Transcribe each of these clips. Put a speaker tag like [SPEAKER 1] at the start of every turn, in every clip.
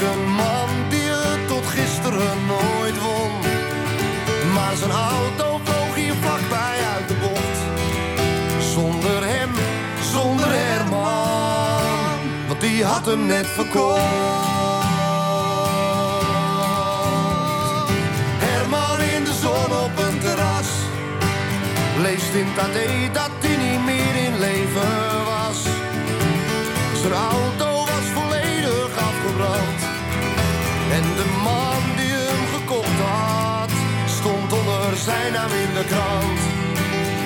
[SPEAKER 1] Een man die het tot gisteren nooit won. Maar zijn auto vloog hier vlakbij uit de bocht. Zonder hem, zonder Herman, want die had hem net verkocht. Herman in de zon op een terras, leest in het dat hij niet meer in leven was. Zijn zijn naam in de krant.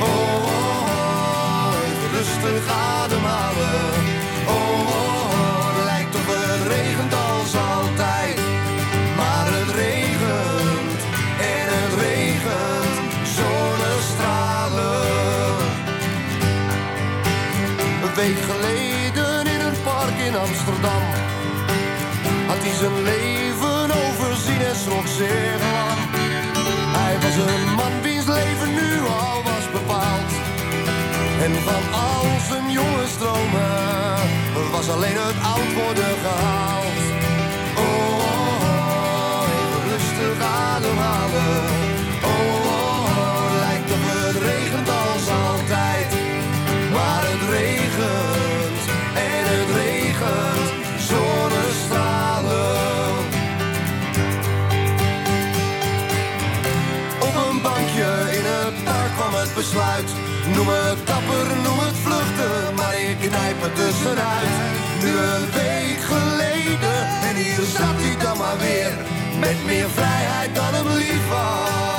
[SPEAKER 1] Oh, oh, oh rustig ademhalen. Oh, oh, oh, lijkt op het regent als altijd. Maar het regent en het regent zonnestralen. Een week geleden in een park in Amsterdam had hij zijn leven En van al zijn jonge stromen was alleen het oud worden gehaald. Oh, oh, oh rustig ademhalen. Oh, oh, oh, lijkt op het regent als altijd. Maar het regent en het regent besluit. Noem het dapper, noem het vluchten, maar ik knijp er tussenuit. Nu een week geleden, en hier zat hij dan maar weer. Met meer vrijheid dan hem lief was.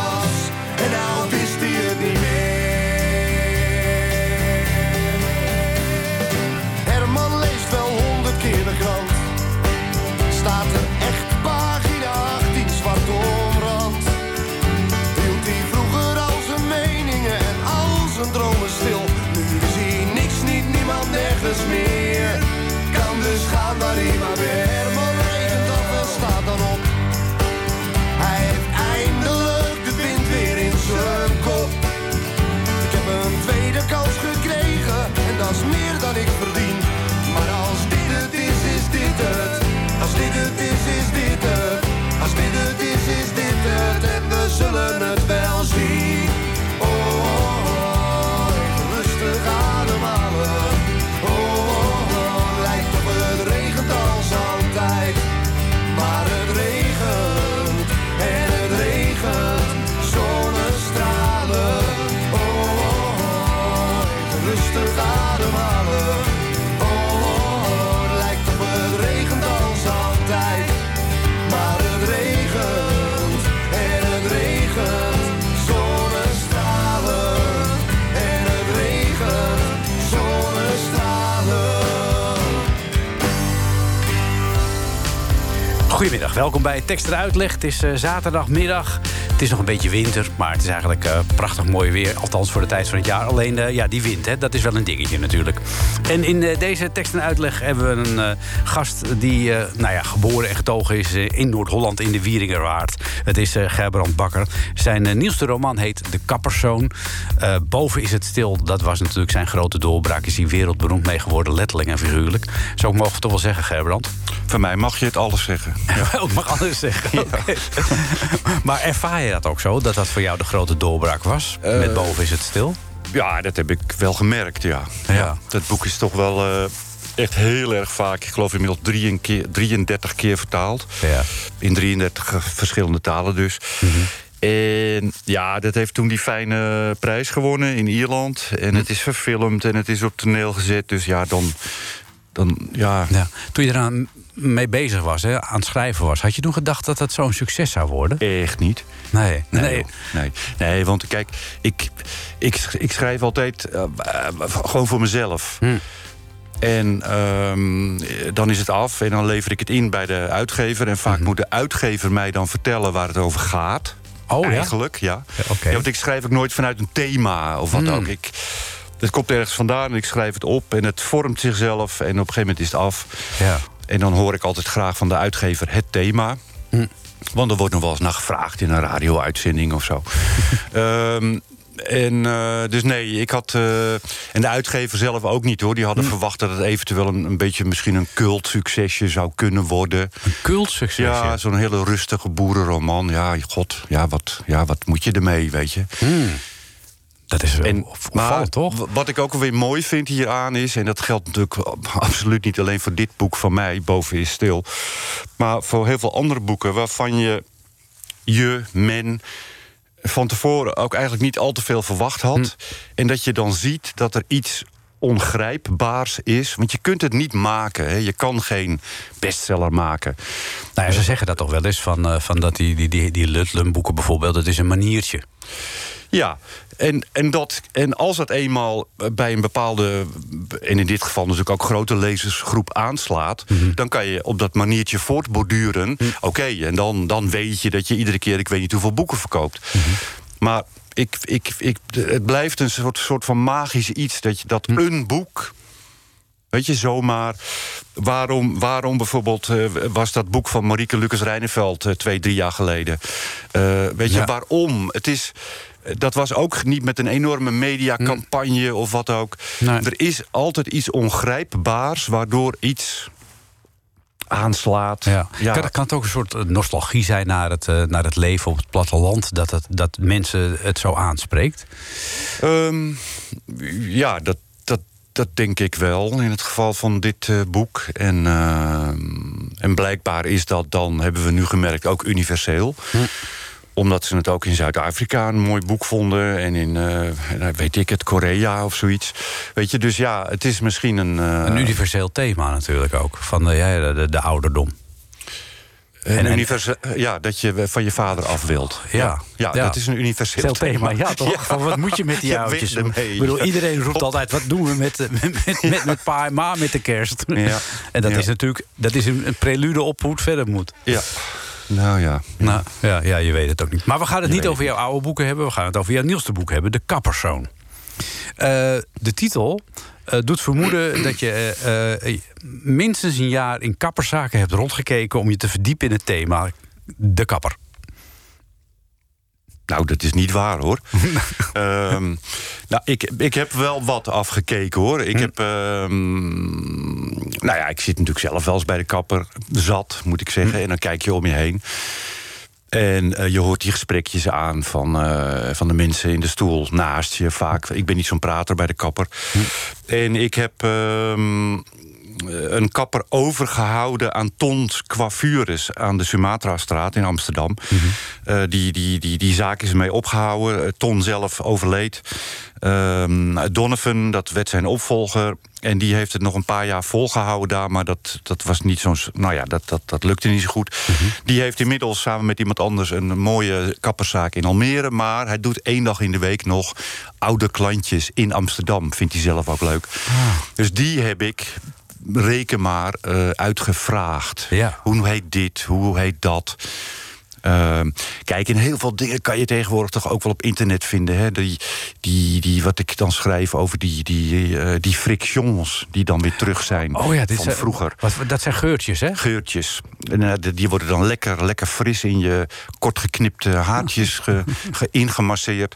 [SPEAKER 2] Welkom bij Tekst en Uitleg. Het is uh, zaterdagmiddag. Het is nog een beetje winter, maar het is eigenlijk uh, prachtig mooi weer. Althans voor de tijd van het jaar. Alleen uh, ja, die wind, hè, dat is wel een dingetje natuurlijk. En in deze tekst en uitleg hebben we een gast die nou ja, geboren en getogen is in Noord-Holland in de Wieringerwaard. Het is Gerbrand Bakker. Zijn nieuwste roman heet De Kapperszoon. boven is het stil, dat was natuurlijk zijn grote doorbraak. Is hij wereldberoemd mee geworden, letterlijk en figuurlijk. Zo mogen we toch wel zeggen, Gerbrand?
[SPEAKER 3] Van mij mag je het alles zeggen.
[SPEAKER 2] Ja. ik mag alles zeggen. maar ervaar je dat ook zo? Dat dat voor jou de grote doorbraak was? Uh, Met boven is het stil?
[SPEAKER 3] Ja, dat heb ik wel gemerkt, ja. ja. dat boek is toch wel uh, echt heel erg vaak... ik geloof inmiddels 33 keer, 33 keer vertaald. Ja. In 33 verschillende talen dus. Mm -hmm. En ja, dat heeft toen die fijne prijs gewonnen in Ierland. En het is verfilmd en het is op toneel gezet. Dus ja, dan dan ja. ja.
[SPEAKER 2] Toen je eraan mee bezig was, hè, aan het schrijven was, had je toen gedacht dat dat zo'n succes zou worden?
[SPEAKER 3] Echt niet.
[SPEAKER 2] Nee.
[SPEAKER 3] Nee, nee. nee. want kijk, ik, ik, ik schrijf altijd uh, gewoon voor mezelf. Hm. En um, dan is het af en dan lever ik het in bij de uitgever. En vaak hm. moet de uitgever mij dan vertellen waar het over gaat.
[SPEAKER 2] Oh,
[SPEAKER 3] Eigenlijk, ja. ja. ja want ik schrijf ook nooit vanuit een thema of wat hm. ook. Ik, het komt ergens vandaan en ik schrijf het op en het vormt zichzelf. En op een gegeven moment is het af.
[SPEAKER 2] Ja.
[SPEAKER 3] En dan hoor ik altijd graag van de uitgever het thema. Hm. Want er wordt nog wel eens naar gevraagd in een radio-uitzending of zo. um, en uh, dus nee, ik had. Uh, en de uitgever zelf ook niet hoor. Die hadden hm. verwacht dat het eventueel een, een beetje misschien een cultsuccesje zou kunnen worden.
[SPEAKER 2] Een cultsuccesje?
[SPEAKER 3] Ja, zo'n hele rustige boerenroman. Ja, god, ja wat, ja, wat moet je ermee, weet je?
[SPEAKER 2] Hm. Dat is en, maar, toch?
[SPEAKER 3] Wat ik ook weer mooi vind hieraan is... en dat geldt natuurlijk absoluut niet alleen voor dit boek van mij... Boven is stil... maar voor heel veel andere boeken waarvan je je, men van tevoren ook eigenlijk niet al te veel verwacht had. Hm. En dat je dan ziet dat er iets ongrijpbaars is. Want je kunt het niet maken. Hè. Je kan geen bestseller maken.
[SPEAKER 2] Nou ja, ze zeggen dat toch wel eens, van, uh, van dat die, die, die, die Ludlum-boeken bijvoorbeeld... dat is een maniertje.
[SPEAKER 3] Ja, en, en, dat, en als het eenmaal bij een bepaalde, en in dit geval natuurlijk ook grote lezersgroep aanslaat, mhm. dan kan je op dat maniertje voortborduren. Mhm. Oké, en dan, dan weet je dat je iedere keer, ik weet niet hoeveel boeken verkoopt. Mhm. Maar ik, ik, ik, het blijft een soort, soort van magisch iets dat, je, dat een boek. Weet je, zomaar. Waarom, waarom bijvoorbeeld uh, was dat boek van Marieke Lucas Reineveld uh, twee, drie jaar geleden? Uh, weet je, waarom? Het is dat was ook niet met een enorme mediacampagne of wat ook. Er is altijd iets ongrijpbaars waardoor iets aanslaat.
[SPEAKER 2] Ja. Kan, kan, het ook een soort eh, nostalgie zijn naar het, uh, naar het leven op het platteland... dat, het, dat mensen het zo aanspreekt?
[SPEAKER 3] Um, ja, dat, dat, dat denk ik wel in het geval van dit uh, boek. En, uh, en blijkbaar is dat dan, hebben we nu gemerkt, ook universeel. Hm omdat ze het ook in Zuid-Afrika een mooi boek vonden. En in, uh, weet ik het, Korea of zoiets. Weet je, dus ja, het is misschien een... Uh,
[SPEAKER 2] een universeel thema natuurlijk ook, van de, ja, de, de ouderdom.
[SPEAKER 3] En, ja, dat je van je vader af wilt. Ja, ja, dat is een universeel thema.
[SPEAKER 2] Ja, toch? wat moet je met die oudjes? Ik bedoel, iedereen roept altijd, wat doen we met, met, met, met pa en ma met de kerst? Ja. En dat is natuurlijk dat is een, een prelude op hoe het verder moet.
[SPEAKER 3] Ja. Nou ja.
[SPEAKER 2] Nou, ja, ja, je weet het ook niet. Maar we gaan het niet over jouw oude boeken hebben. We gaan het over jouw nieuwste boek hebben, De Kapperzoon. Uh, de titel uh, doet vermoeden dat je uh, minstens een jaar in kapperszaken hebt rondgekeken... om je te verdiepen in het thema De Kapper.
[SPEAKER 3] Nou, dat is niet waar hoor. um, nou, ik, ik heb wel wat afgekeken hoor. Ik hm. heb. Um, nou ja, ik zit natuurlijk zelf wel eens bij de kapper zat, moet ik zeggen. Hm. En dan kijk je om je heen. En uh, je hoort die gesprekjes aan van, uh, van de mensen in de stoel naast je vaak. Ik ben niet zo'n prater bij de kapper. Hm. En ik heb. Um, eh, een kapper overgehouden aan Tons Coiffures aan de Sumatra-straat in Amsterdam. Mm die, die, die, die zaak is mee opgehouden. Eh, Ton zelf overleed. Uh, Donovan, dat werd zijn opvolger. En die heeft het nog een paar jaar volgehouden daar. Maar dat, dat was niet zo'n. Nou ja, dat, dat, dat lukte niet zo goed. Mhm. Die heeft inmiddels samen met iemand anders een mooie kapperszaak in Almere. Maar hij doet één dag in de week nog oude klantjes in Amsterdam. Vindt hij zelf ook leuk. Ah. Dus die heb ik reken maar uh, uitgevraagd.
[SPEAKER 2] Ja.
[SPEAKER 3] Hoe heet dit? Hoe heet dat? Uh, kijk, in heel veel dingen kan je tegenwoordig toch ook wel op internet vinden. Hè? Die, die, die, wat ik dan schrijf over die, die, uh, die frictions die dan weer terug zijn
[SPEAKER 2] oh ja, dit
[SPEAKER 3] van vroeger.
[SPEAKER 2] Wat, dat zijn geurtjes, hè?
[SPEAKER 3] Geurtjes. En, uh, die worden dan lekker, lekker fris in je kortgeknipte haartjes ge, ge ingemasseerd.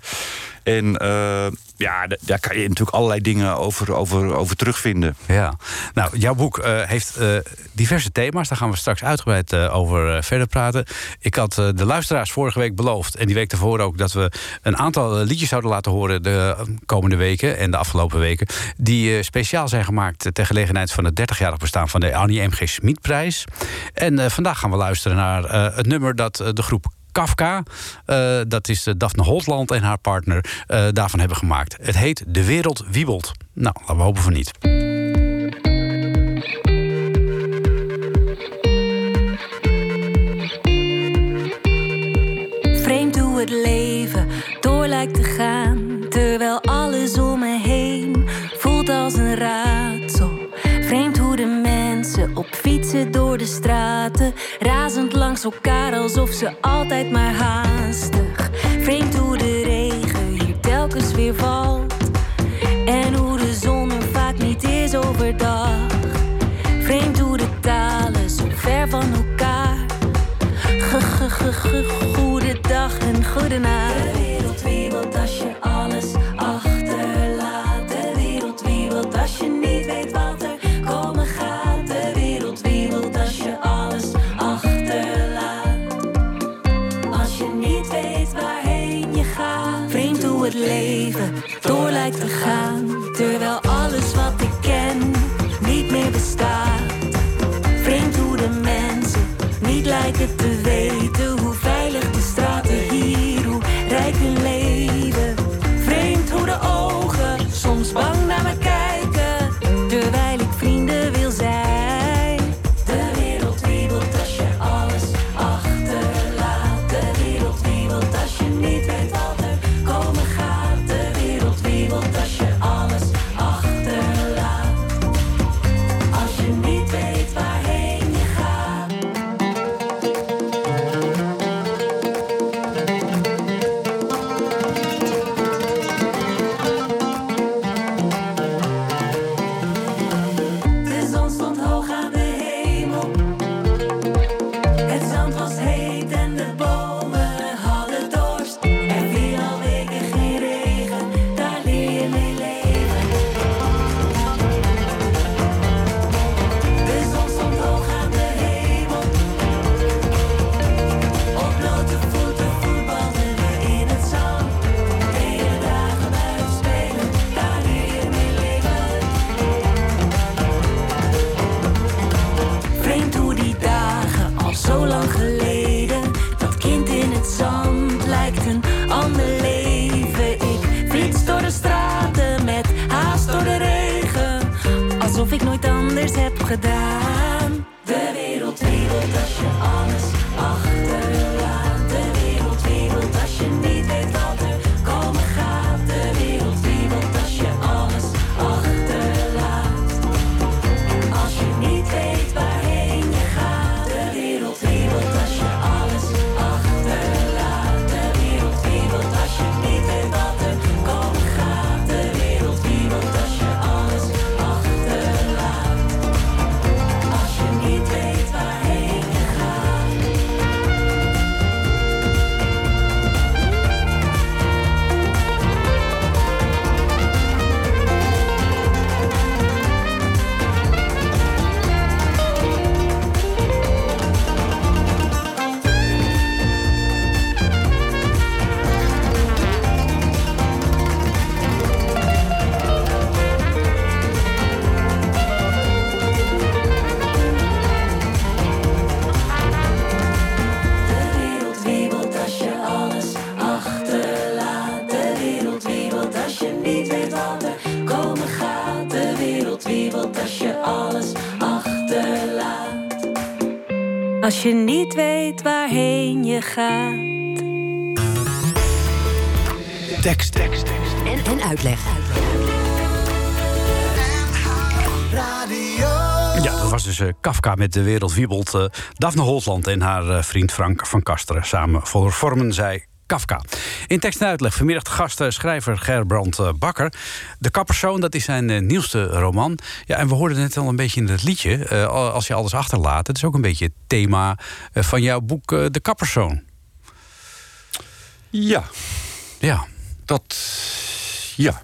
[SPEAKER 3] En uh, ja, daar kan je natuurlijk allerlei dingen over, over, over terugvinden.
[SPEAKER 2] Ja, nou, jouw boek uh, heeft uh, diverse thema's. Daar gaan we straks uitgebreid over verder praten. Ik had de luisteraars vorige week beloofd, en die week daarvoor ook, dat we een aantal liedjes zouden laten horen de komende weken en de afgelopen weken. Die speciaal zijn gemaakt ter gelegenheid van het 30-jarig bestaan van de Annie M. G. Schmidprijs. En vandaag gaan we luisteren naar het nummer dat de groep Kafka. Eh, dat is eh, Daphne Holtland en haar partner eh, daarvan hebben gemaakt. Het heet De Wereld Wiebelt. Nou, laten we hopen van niet. Vreemd hoe het leven door lijkt te gaan.
[SPEAKER 4] Terwijl alles om me heen voelt als een raar. Op fietsen door de straten. Razend langs elkaar alsof ze altijd maar haastig. Vreemd hoe de regen hier telkens weer valt. En hoe de zon er vaak niet is overdag. Vreemd hoe de talen zo ver van elkaar. Goedendag en goedenacht. De wereld wiebelt Als je niet weet waarheen je gaat.
[SPEAKER 2] Tekst, tekst, tekst.
[SPEAKER 5] En, en uitleg.
[SPEAKER 2] Ja, dat was dus eh, Kafka met De Wereld Wiebelt. eh Daphne Holtland en haar eh, vriend Frank van Kasteren. Samen voor vormen zij Kafka. In tekst en uitleg vanmiddag gast eh, schrijver Gerbrand eh, Bakker. De Kappersoon, dat is zijn eh, nieuwste roman. Ja, en we hoorden net al een beetje in het liedje. als je alles achterlaat. Het is ook een beetje het thema van jouw boek De Kappersoon.
[SPEAKER 3] Ja,
[SPEAKER 2] Ja,
[SPEAKER 3] dat. Ja.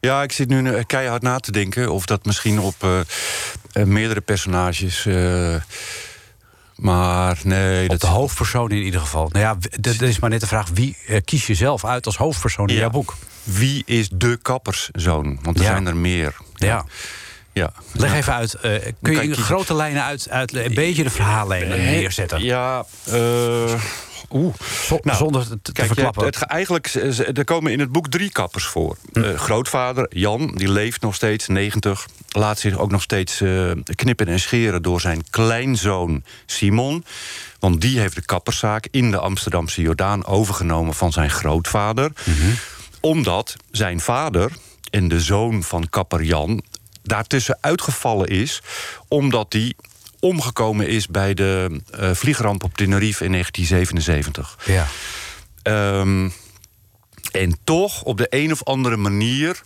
[SPEAKER 3] Ja, ik zit nu keihard na te denken of dat misschien op meerdere personages. Maar nee,
[SPEAKER 2] op
[SPEAKER 3] dat
[SPEAKER 2] de hoofdpersoon in ieder geval. Nou ja, dat is maar net de vraag. Wie eh, kies je zelf uit als hoofdpersoon in
[SPEAKER 3] Ja.
[SPEAKER 2] jouw boek?
[SPEAKER 3] Wie is de kapperszoon? Want er
[SPEAKER 2] Ja.
[SPEAKER 3] zijn er meer.
[SPEAKER 2] Ja.
[SPEAKER 3] ja.
[SPEAKER 2] Leg even uit. eh, kun je in grote lijnen uit, uit een beetje de verhaallijnen neerzetten?
[SPEAKER 3] Ja, eh, Oeh. Nou,
[SPEAKER 2] zonder het te
[SPEAKER 3] Kijk, je
[SPEAKER 2] verklappen.
[SPEAKER 3] het, ge- eigenlijk, z- er komen in het boek drie kappers voor.
[SPEAKER 2] Hm.
[SPEAKER 3] Eh, grootvader, Jan, die leeft nog steeds, 90. Laat zich ook nog steeds eh, knippen en scheren door zijn kleinzoon Simon. Want die heeft de kapperszaak in de Amsterdamse Jordaan overgenomen van zijn grootvader.
[SPEAKER 2] Mhm.
[SPEAKER 3] omdat zijn vader en de zoon van kapper Jan daartussen uitgevallen is, omdat hij omgekomen is bij de uh, vliegramp op Tenerife in 1977.
[SPEAKER 2] Ja.
[SPEAKER 3] Ehm, en toch, op de een of andere manier,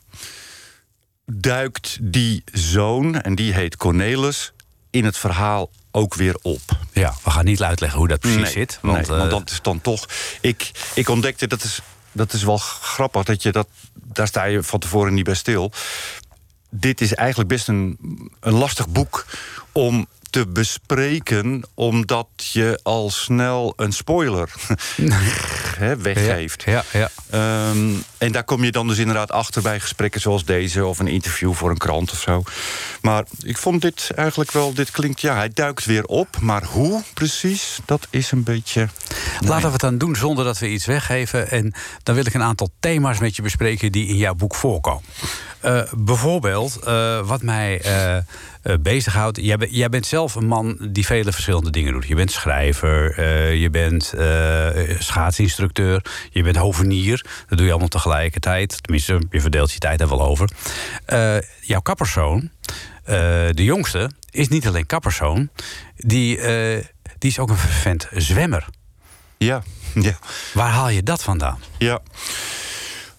[SPEAKER 3] duikt die zoon, en die heet Cornelis, in het verhaal ook weer op.
[SPEAKER 2] Ja, we gaan niet uitleggen hoe dat precies zit.
[SPEAKER 3] Want, nee, want dat is dan toch. Ik, ik ontdekte, dat is, dat is wel grappig, dat je dat. Daar sta je van tevoren niet bij stil. Dit is eigenlijk best een, een lastig boek om te bespreken, omdat je al snel een spoiler weggeeft.
[SPEAKER 2] Ja, ja,
[SPEAKER 3] ehm, en daar kom je dan dus inderdaad achter bij gesprekken zoals deze, of een interview voor een krant of zo. Maar ik vond dit eigenlijk wel, dit klinkt, ja, hij duikt weer op, maar hoe precies, dat is een beetje.
[SPEAKER 2] Laten we het dan doen zonder dat we iets weggeven. En dan wil ik een aantal thema's met je bespreken die in jouw boek voorkomen. Uh, bijvoorbeeld, uh, wat mij uh, bezighoudt. Jij, jij, bent zelf een man die vele verschillende dingen doet. Je bent schrijver, je bent schaatsinstructeur, je bent hovenier. Dat doe je allemaal tegelijkertijd. Tenminste, je verdeelt je tijd er wel over. jouw kappersoon, de jongste, is niet alleen kappersoon, die, die is ook een vervent zwemmer.
[SPEAKER 3] Ja, ja.
[SPEAKER 2] Waar haal je dat vandaan?
[SPEAKER 3] Ja.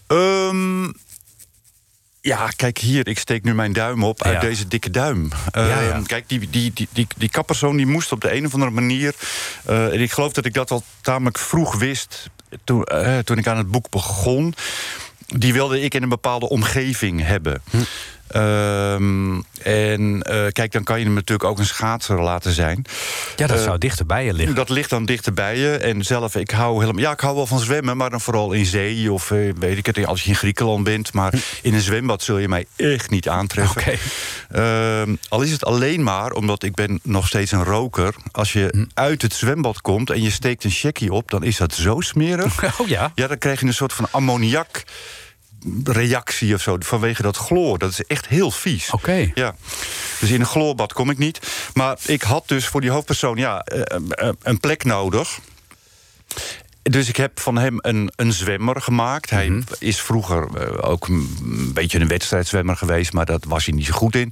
[SPEAKER 3] Um, ja, kijk hier, ik steek nu mijn duim op uit deze dikke duim. Uh, Kijk, die, die, die, die, die kappersoon die moest op de een of andere manier... Uh, en ik geloof dat ik dat al tamelijk vroeg wist... toen, uh, toen ik aan het boek begon... die wilde ik in een bepaalde omgeving hebben. Hm. Um, en uh, kijk, dan kan je hem natuurlijk ook een schaatser laten zijn.
[SPEAKER 2] Ja, dat uh, zou dichterbij je liggen.
[SPEAKER 3] Dat ligt dan dichterbij je. En zelf, ik hou helemaal. Ja, ik hou wel van zwemmen, maar dan vooral in zee of uh, weet ik het, als je in Griekenland bent. Maar hm. in een zwembad zul je mij echt niet aantreffen.
[SPEAKER 2] Okay.
[SPEAKER 3] Uh, al is het alleen maar omdat ik ben nog steeds een roker. Als je hm. uit het zwembad komt en je steekt een checkie op, dan is dat zo smerig.
[SPEAKER 2] Oh ja.
[SPEAKER 3] Ja, dan krijg je een soort van ammoniak reactie of zo vanwege dat chloor. Dat is echt heel vies.
[SPEAKER 2] Oké.
[SPEAKER 3] Ja. Dus in een chloorbad kom ik niet. Maar ik had dus voor die hoofdpersoon ja, eh, eh, een plek nodig. Dus ik heb van hem een, een zwemmer gemaakt. Hij mhm. is vroeger ook een beetje een wedstrijdzwemmer geweest, maar dat was hij niet zo goed in.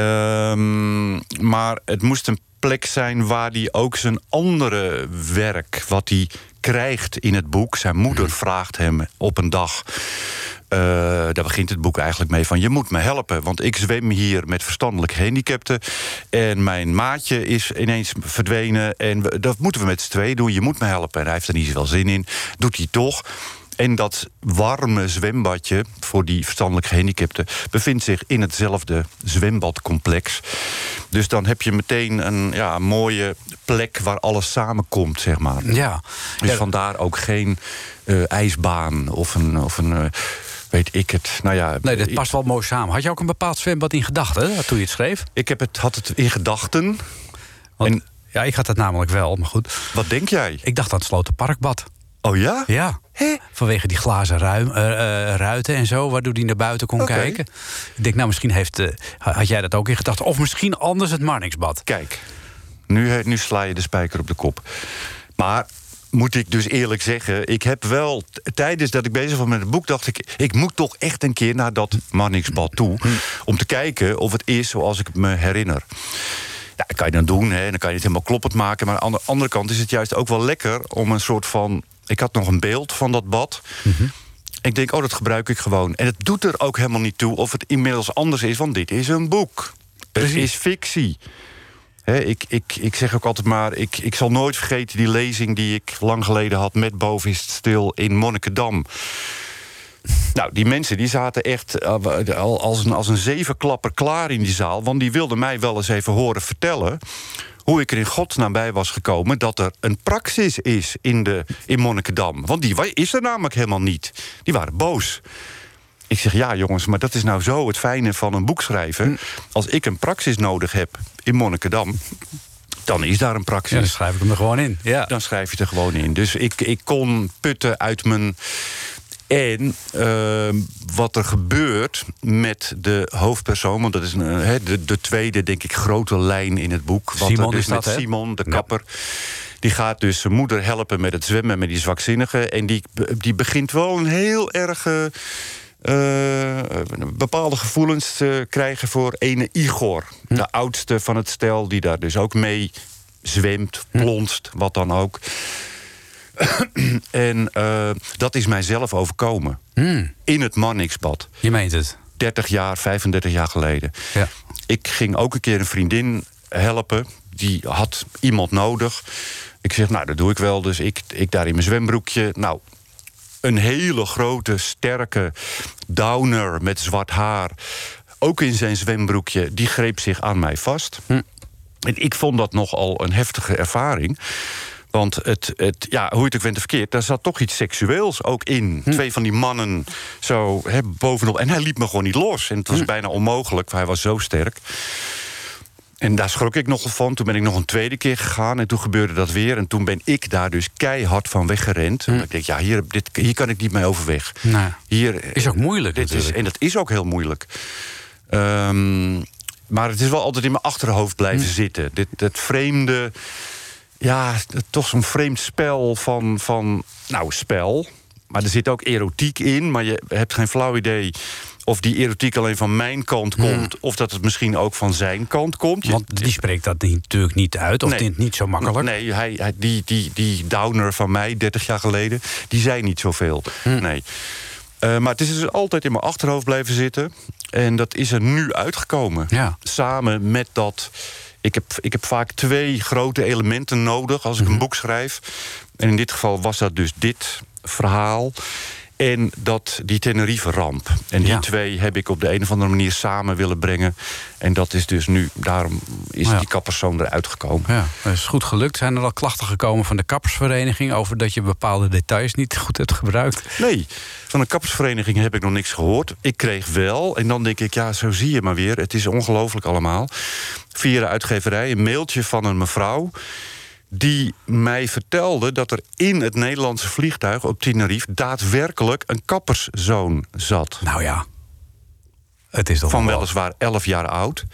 [SPEAKER 3] Um, maar het moest een plek zijn waar hij ook zijn andere werk, wat hij krijgt in het boek. Zijn moeder mhm. vraagt hem op een dag. Uh, daar begint het boek eigenlijk mee van... je moet me helpen, want ik zwem hier met verstandelijk gehandicapten... en mijn maatje is ineens verdwenen... en dat moeten we met z'n twee doen, je moet me helpen. En hij heeft er niet zoveel zin in, doet hij toch... En dat warme zwembadje voor die verstandelijk gehandicapten bevindt zich in hetzelfde zwembadcomplex. Dus dan heb je meteen een ja, mooie plek waar alles samenkomt, zeg maar.
[SPEAKER 2] Ja.
[SPEAKER 3] Dus vandaar ook geen uh, ijsbaan of een. Of een uh, weet ik het. Nou ja,
[SPEAKER 2] nee, dat past wel mooi samen. Had je ook een bepaald zwembad in gedachten toen je het schreef?
[SPEAKER 3] Ik heb het, had het in gedachten.
[SPEAKER 2] En, ja, ik had het namelijk wel, maar goed.
[SPEAKER 3] Wat denk jij?
[SPEAKER 2] Ik dacht aan het Slotenparkbad.
[SPEAKER 3] Oh ja?
[SPEAKER 2] Ja. Vanwege die glazen ruim, uh, ruiten en zo, waardoor die naar buiten kon okay. kijken. Ik denk, nou, misschien heeft, uh, had jij dat ook in gedachten. Of misschien anders het Marnixbad.
[SPEAKER 3] Kijk, nu, nu sla je de spijker op de kop. Maar moet ik dus eerlijk zeggen, ik heb wel tijdens dat ik bezig was met het boek, dacht ik, ik moet toch echt een keer naar dat Marnixbad toe. Hm. Om te kijken of het is zoals ik het me herinner. Ja, dat kan je dan doen, hè, dan kan je het helemaal kloppend maken. Maar aan de andere kant is het juist ook wel lekker om een soort van ik had nog een beeld van dat bad. Mm Ik denk, oh, dat gebruik ik gewoon. En het doet er ook helemaal niet toe of het inmiddels anders is, want dit is een boek. Het is fictie. ik, ik, ik zeg ook altijd maar, ik, ik zal nooit vergeten die lezing die ik lang geleden had met Boven is het stil in Monnikendam. Nou, die mensen die zaten echt uh, als een, als een zevenklapper klaar in die zaal. Want die wilden mij wel eens even horen vertellen hoe ik er in godsnaam bij was gekomen... dat er een praxis is in, de, in Monnikendam. Want die is er namelijk helemaal niet. Die waren boos. Ik zeg, ja jongens, maar dat is nou zo het fijne van een boek schrijven. Hm. Als ik een praxis nodig heb in Monnikendam dan is daar een praxis. Ja,
[SPEAKER 2] dan schrijf ik hem er gewoon in. Ja.
[SPEAKER 3] Dan schrijf je het er gewoon in. Dus ik, ik kon putten uit mijn en uh, wat er gebeurt met de hoofdpersoon... want dat is een, de, de, tweede, denk ik, grote lijn in het boek.
[SPEAKER 2] Wat Simon dus is
[SPEAKER 3] met
[SPEAKER 2] dat,
[SPEAKER 3] Simon, de kapper... Die gaat dus zijn moeder helpen met het zwemmen met die zwakzinnige. En die, die begint wel een heel erg. eh, eh, bepaalde gevoelens te krijgen voor ene Igor. De oudste van het stel, die daar dus ook mee zwemt, plonst, wat dan ook. en eh, dat is mijzelf overkomen. In het Mannixbad.
[SPEAKER 2] Je meent het.
[SPEAKER 3] 30 jaar, 35 jaar geleden.
[SPEAKER 2] Ja.
[SPEAKER 3] Ik ging ook een keer een vriendin helpen. Die had iemand nodig. Ik zeg, nou, dat doe ik wel. Dus ik, ik daar in mijn zwembroekje. Nou, een hele grote, sterke downer met zwart haar. Ook in zijn zwembroekje. Die greep zich aan mij vast. En ik vond dat nogal een heftige ervaring. Want het, het, ja, hoe je het ook of verkeerd, daar zat toch iets seksueels ook in. Twee van die mannen zo hè, bovenop. En hij liet me gewoon niet los. En het was bijna onmogelijk, want hij was zo sterk. En daar schrok ik nogal van. Toen ben ik nog een tweede keer gegaan en toen gebeurde dat weer. En toen ben ik daar dus keihard van weggerend. Omdat Ik denk, ja, hier, dit, hier kan ik niet mee overweg.
[SPEAKER 2] Nou,
[SPEAKER 3] Hier,
[SPEAKER 2] is ook moeilijk
[SPEAKER 3] dit is. En dat is ook heel moeilijk. Ehm, maar het is wel altijd in mijn achterhoofd blijven zitten. Dit, dat vreemde... Ja, toch zo'n vreemd spel van, van... Nou, spel. Maar er zit ook erotiek in. Maar je hebt geen flauw idee of die erotiek alleen van mijn kant komt... of dat het misschien ook van zijn kant komt.
[SPEAKER 2] Want die spreekt dat natuurlijk niet uit. Of
[SPEAKER 3] Nee.
[SPEAKER 2] niet, niet zo makkelijk.
[SPEAKER 3] Nee, hij, hij, die, die, die downer van mij, 30 jaar geleden, die zei niet zoveel.
[SPEAKER 2] Hm.
[SPEAKER 3] Nee. Eh, maar het is dus altijd in mijn achterhoofd blijven zitten. En dat is er nu uitgekomen.
[SPEAKER 2] Ja.
[SPEAKER 3] Samen met dat. Ik heb, ik heb vaak twee grote elementen nodig als
[SPEAKER 2] Mhm.
[SPEAKER 3] ik een boek schrijf. En in dit geval was dat dus dit verhaal. En dat, die Tenerife-ramp. En die
[SPEAKER 2] Ja.
[SPEAKER 3] twee heb ik op de een of andere manier samen willen brengen. En dat is dus nu, daarom is
[SPEAKER 2] Ja.
[SPEAKER 3] die kappersoon eruit gekomen.
[SPEAKER 2] Ja, dat is goed gelukt. Zijn er al klachten gekomen van de kappersvereniging... over dat je bepaalde details niet goed hebt gebruikt?
[SPEAKER 3] Nee, van een kappersvereniging heb ik nog niks gehoord. Ik kreeg wel, en dan denk ik, ja, zo zie je maar weer. Het is ongelooflijk allemaal. Via de uitgeverij een mailtje van een mevrouw... die mij vertelde dat er in het Nederlandse vliegtuig op Tenerife... daadwerkelijk een kapperszoon zat.
[SPEAKER 2] Nou ja, het is toch
[SPEAKER 3] Van
[SPEAKER 2] wel-
[SPEAKER 3] weliswaar 11 jaar oud.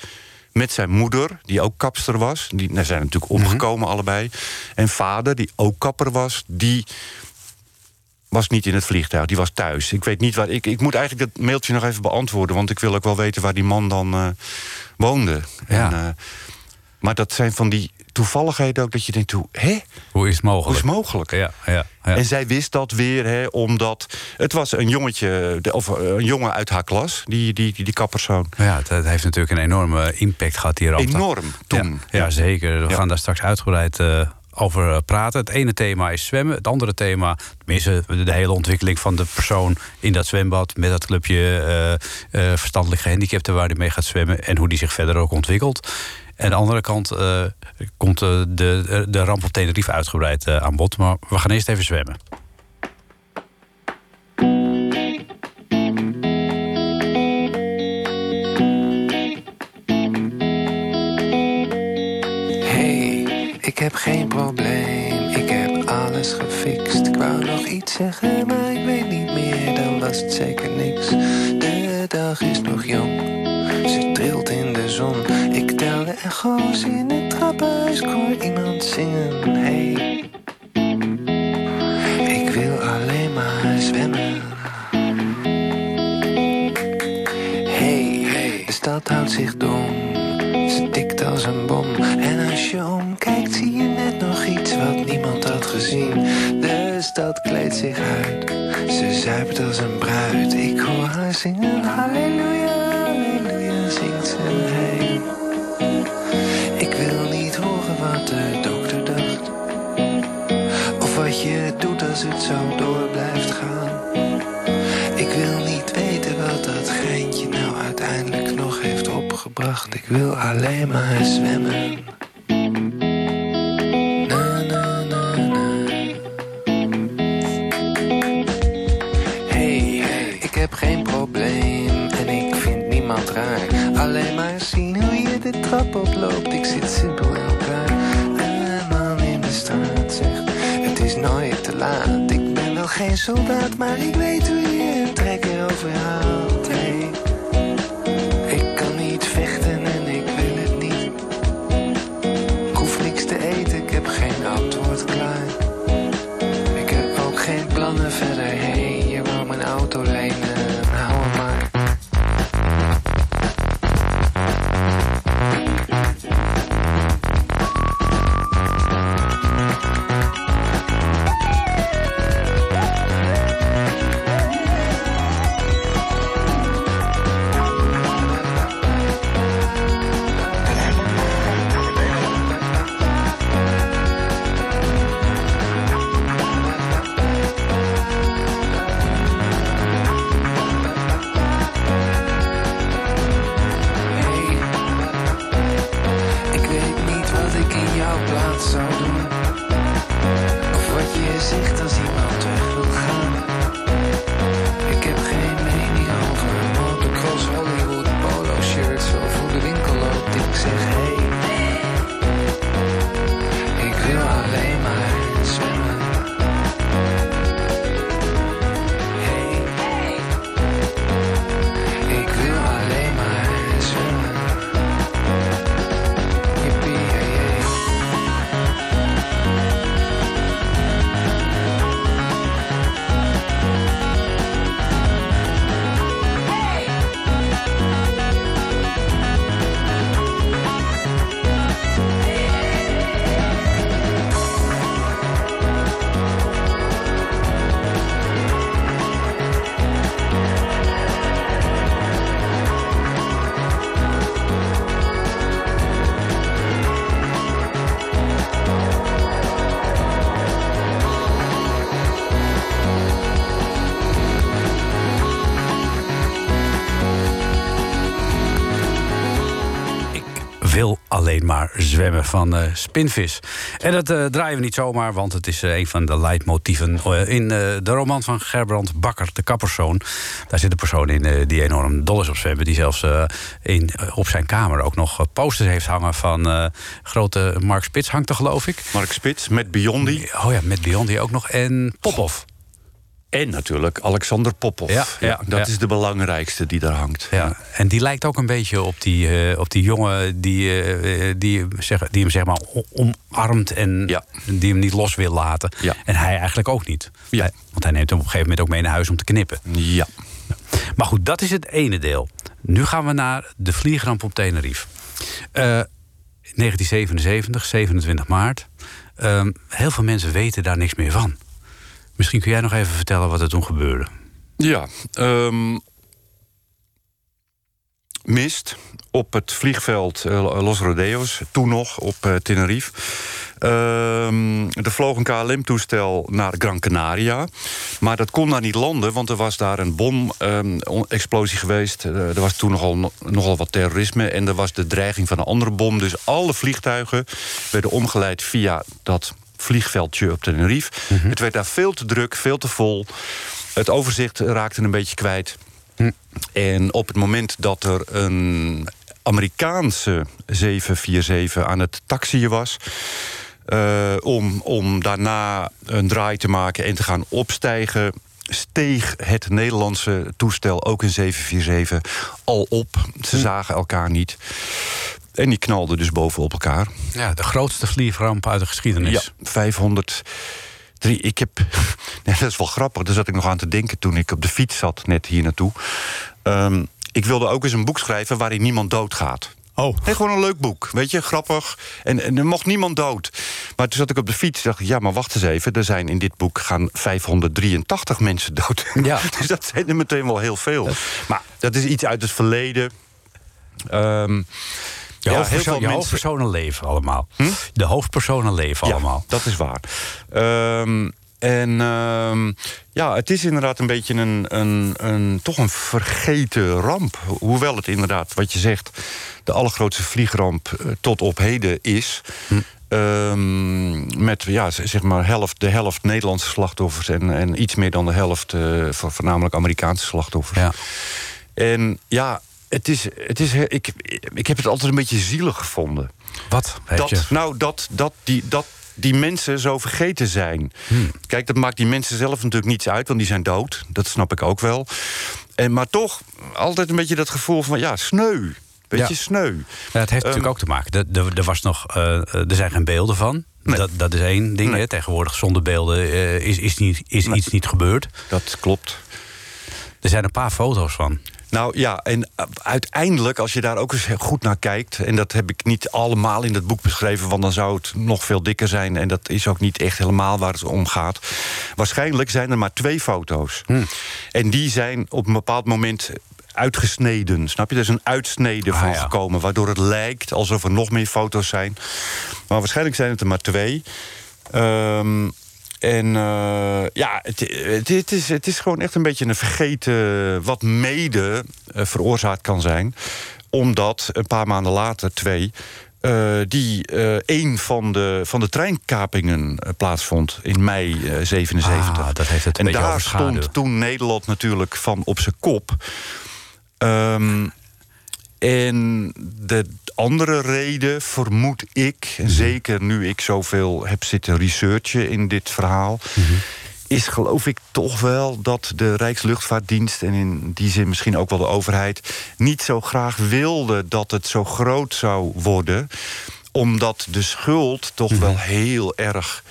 [SPEAKER 3] Met zijn moeder, die ook kapster was. Die nou, zijn natuurlijk
[SPEAKER 2] Mhm.
[SPEAKER 3] omgekomen allebei. En vader, die ook kapper was, die was niet in het vliegtuig. Die was thuis. Ik weet niet waar. Ik, ik moet eigenlijk het mailtje nog even beantwoorden. Want ik wil ook wel weten waar die man dan eh, woonde.
[SPEAKER 2] Ja.
[SPEAKER 3] En, eh, maar dat zijn van die toevalligheden ook dat je denkt: hoe, hè?
[SPEAKER 2] Hoe is het mogelijk?
[SPEAKER 3] Hoe is het mogelijk?
[SPEAKER 2] Ja, ja, ja.
[SPEAKER 3] En zij wist dat weer, hè, omdat het was een jongetje, of eh, een jongen uit haar klas, die, die, die, die
[SPEAKER 2] ja, het, heeft natuurlijk een enorme impact gehad hier.
[SPEAKER 3] Enorm toen.
[SPEAKER 2] Ja, ja, zeker. We gaan daar straks uitgebreid eh, over eh, praten. Het ene thema is zwemmen. Het andere thema, tenminste de, hele ontwikkeling van de persoon in dat zwembad... met dat clubje eh, eh, verstandelijk gehandicapten waar hij mee gaat zwemmen... en hoe die zich verder ook ontwikkelt. Aan de andere kant eh, komt eh, de, de ramp op Tenerife uitgebreid eh, aan bod. Maar we gaan eerst even zwemmen.
[SPEAKER 6] Hey, ik heb geen probleem, ik heb alles gefixt. Ik wou nog iets zeggen, maar ik weet niet meer, dan was het zeker niks. De dag is nog jong, echo's in het trappenhuis, ik hoor iemand zingen. Hey, ik wil alleen maar zwemmen. Hey, de stad houdt zich dom. Ze tikt als een bom. En als je omkijkt, zie je net nog iets wat niemand had gezien. De stad kleedt zich uit. Ze zuipt als een bruid. Ik hoor haar zingen. Halleluja, het zo door blijft gaan. Ik wil niet weten wat dat geintje nou uiteindelijk nog heeft opgebracht. Ik wil alleen maar zwemmen. Na. Hey, ik heb geen probleem en ik vind niemand raar. Alleen maar zien hoe je de trap oploopt. Ik zit geen soldaat, maar ik weet hoe je een trekker overhaalt.
[SPEAKER 2] Zwemmen van uh, Spinvis. En dat uh, draaien we niet zomaar, want het is uh, een van de leidmotieven in de roman van Gerbrand Bakker, de kapperszoon. Daar zit een persoon in die enorm dol is op zwemmen, die zelfs in, op zijn kamer ook nog posters heeft hangen van grote Mark Spits hangt er geloof ik.
[SPEAKER 3] Mark Spits met Biondi.
[SPEAKER 2] Oh ja, met Biondi ook nog en Popov.
[SPEAKER 3] En natuurlijk Alexander Popov. Ja, ja, dat is de belangrijkste die daar hangt.
[SPEAKER 2] Ja. En die lijkt ook een beetje op die, uh, op die jongen die, uh, die, zeg, die hem zeg maar omarmt en die hem niet los wil laten. En hij eigenlijk ook niet. Ja. want hij neemt hem op een gegeven moment ook mee naar huis om te knippen.
[SPEAKER 3] Ja.
[SPEAKER 2] Maar goed, dat is het ene deel. Nu gaan we naar de vliegramp op Tenerife. Uh, 1977, 27 maart. Ehm, heel veel mensen weten daar niks meer van. Misschien kun jij nog even vertellen wat er toen gebeurde.
[SPEAKER 3] Ja, um, mist op het vliegveld uh, Los Rodeos, toen nog op uh, Tenerife. Um, er vloog een KLM-toestel naar Gran Canaria. Maar dat kon daar niet landen, want er was daar een bom-explosie um, geweest. Uh, er was toen nogal, nogal wat terrorisme en er was de dreiging van een andere bom. Dus alle vliegtuigen werden omgeleid via dat vliegveldje op Tenerife. Mm Het werd daar veel te druk, veel te vol. Het overzicht raakte een beetje kwijt. Hm. En op het moment dat er een Amerikaanse 747 aan het taxiën was... Uh, om, om daarna een draai te maken en te gaan opstijgen steeg het Nederlandse toestel, ook een 747, al op. Ze hm. zagen elkaar niet. En die knalden dus bovenop elkaar.
[SPEAKER 2] Ja, de grootste vliegramp uit de geschiedenis.
[SPEAKER 3] Ja, 500. Ik heb. dat is wel grappig. Daar zat ik nog aan te denken toen ik op de fiets zat, net hier naartoe. Um, ik wilde ook eens een boek schrijven waarin niemand doodgaat.
[SPEAKER 2] Oh.
[SPEAKER 3] Nee, gewoon een leuk boek. Weet je, grappig. En, en, er mocht niemand dood. Maar toen zat ik op de fiets en dacht ik... ja, maar wacht eens even. Er zijn in dit boek gaan 583 mensen dood. Ja. dus dat zijn er meteen wel heel veel. Maar dat is iets uit het verleden. Um,
[SPEAKER 2] je, ja, hoofdpersoon, je hoofdpersonen leven allemaal. Hm? De hoofdpersonen leven ja, allemaal.
[SPEAKER 3] Dat is waar. Um, en um, ja, het is inderdaad een beetje een, een, een, toch een vergeten ramp. Hoewel het inderdaad, wat je zegt, de allergrootste vliegramp uh, tot op heden is. Hm. Um, met ja, zeg maar helft, de helft Nederlandse slachtoffers en, en iets meer dan de helft uh, voornamelijk Amerikaanse slachtoffers. Ja. En ja, het is, het is, ik, ik heb het altijd een beetje zielig gevonden.
[SPEAKER 2] Wat?
[SPEAKER 3] Dat, nou, dat, dat, die, dat die mensen zo vergeten zijn. Hmm. Kijk, dat maakt die mensen zelf natuurlijk niets uit, want die zijn dood. Dat snap ik ook wel. En, maar toch altijd een beetje dat gevoel van, ja, sneu. Beetje sneu.
[SPEAKER 2] Ja, het heeft natuurlijk ehm, ook te maken. Er, er, was nog, uh, er zijn geen beelden van. Dat, dat is één ding. Hè. Tegenwoordig zonder beelden uh, is, is, niet, is iets niet gebeurd.
[SPEAKER 3] Dat klopt.
[SPEAKER 2] Er zijn een paar foto's van.
[SPEAKER 3] Nou ja, en eh, uiteindelijk, als je daar ook eens goed naar kijkt... en dat heb ik niet allemaal in het boek beschreven... want dan zou het nog veel dikker zijn... en dat is ook niet echt helemaal waar het om gaat. Waarschijnlijk zijn er maar twee foto's. Hm. En die zijn op een bepaald moment uitgesneden. Snap je? Er is een uitsnede ah, van gekomen... waardoor het lijkt alsof er nog meer foto's zijn. Maar waarschijnlijk zijn het er maar twee... Um, en uh, ja, het, het, is, het is gewoon echt een beetje een vergeten... wat mede uh, veroorzaakt kan zijn. Omdat een paar maanden later, twee... Uh, die een van de, van de treinkapingen plaatsvond in mei 77.
[SPEAKER 2] Ah, dat heeft het
[SPEAKER 3] en daar stond toen Nederland natuurlijk van op zijn kop. Um, en de andere reden, vermoed ik, mhm. zeker nu ik zoveel heb zitten researchen in dit verhaal, mhm. is geloof ik toch wel dat de Rijksluchtvaartdienst en in die zin misschien ook wel de overheid niet zo graag wilde dat het zo groot zou worden, omdat de schuld toch mhm. wel heel erg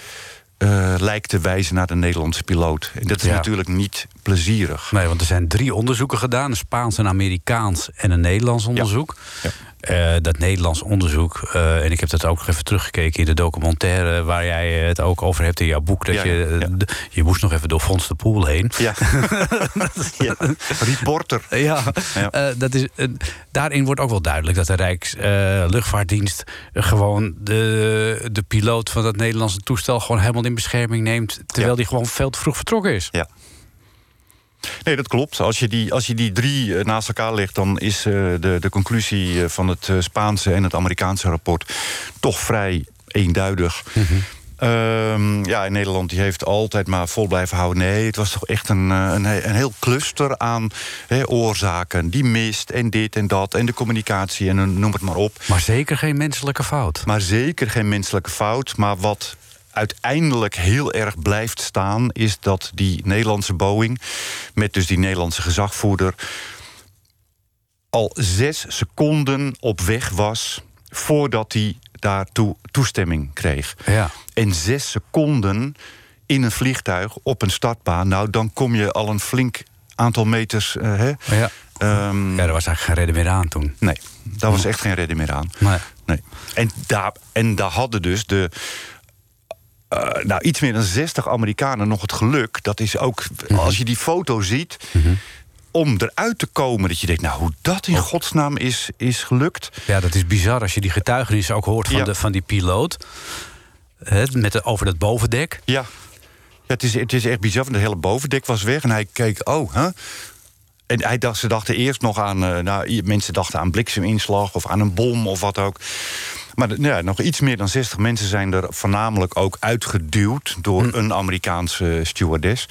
[SPEAKER 3] uh, lijkt te wijzen naar de Nederlandse piloot. En dat is natuurlijk niet plezierig.
[SPEAKER 2] Nee, want er zijn drie onderzoeken gedaan: een Spaans, een Amerikaans en een Nederlands onderzoek. Ja. Uh, dat Nederlands onderzoek, uh, en ik heb dat ook nog even teruggekeken in de documentaire waar jij het ook over hebt in jouw boek. Dat je, ja. je moest nog even door Fons de Poel heen.
[SPEAKER 3] Ja. Reporter.
[SPEAKER 2] Ja, uh, dat is, daarin wordt ook wel duidelijk dat de Rijksluchtvaartdienst gewoon de, de piloot van dat Nederlandse toestel gewoon helemaal in bescherming neemt. Terwijl die gewoon veel te vroeg vertrokken is.
[SPEAKER 3] Ja. Nee, dat klopt. Als je die, als je die drie eh, naast elkaar legt, dan is uh, de, de conclusie van het Spaanse en het Amerikaanse rapport toch vrij eenduidig. Ehm, ja, in Nederland die heeft altijd maar vol blijven houden. Nee, het was toch echt een, een, een heel cluster aan oorzaken. Die mist en dit en dat en de communicatie en noem het maar op.
[SPEAKER 2] Maar zeker geen menselijke fout.
[SPEAKER 3] Maar zeker geen menselijke fout. Maar wat uiteindelijk heel erg blijft staan, is dat die Nederlandse Boeing, met dus die Nederlandse gezagvoerder, al zes seconden op weg was voordat hij daartoe toestemming kreeg.
[SPEAKER 2] Ja.
[SPEAKER 3] En zes seconden in een vliegtuig op een startbaan, nou dan kom je al een flink aantal meters. Uh, hè?
[SPEAKER 2] Ja. Um, ja, er was eigenlijk geen redden meer aan toen.
[SPEAKER 3] Nee, daar was echt geen redden meer aan.
[SPEAKER 2] Nee.
[SPEAKER 3] nee. En, daar, en daar hadden dus de uh, nou, iets meer dan 60 Amerikanen nog het geluk. Dat is ook, mhm. als je die foto ziet... Mhm. om eruit te komen, dat je denkt... nou, hoe dat in godsnaam is, is gelukt.
[SPEAKER 2] Ja, dat is bizar als je die getuigenis ook hoort van, de, van die piloot. He, met de, over dat bovendek.
[SPEAKER 3] Ja, ja het, is, het is echt bizar, want het hele bovendek was weg. En hij keek, oh, hè? En hij dacht, ze dachten eerst nog aan... Uh, nou, mensen dachten aan blikseminslag of aan een bom of wat ook. Maar ja, nog iets meer dan 60 mensen zijn er voornamelijk ook uitgeduwd door hm. een Amerikaanse stewardess.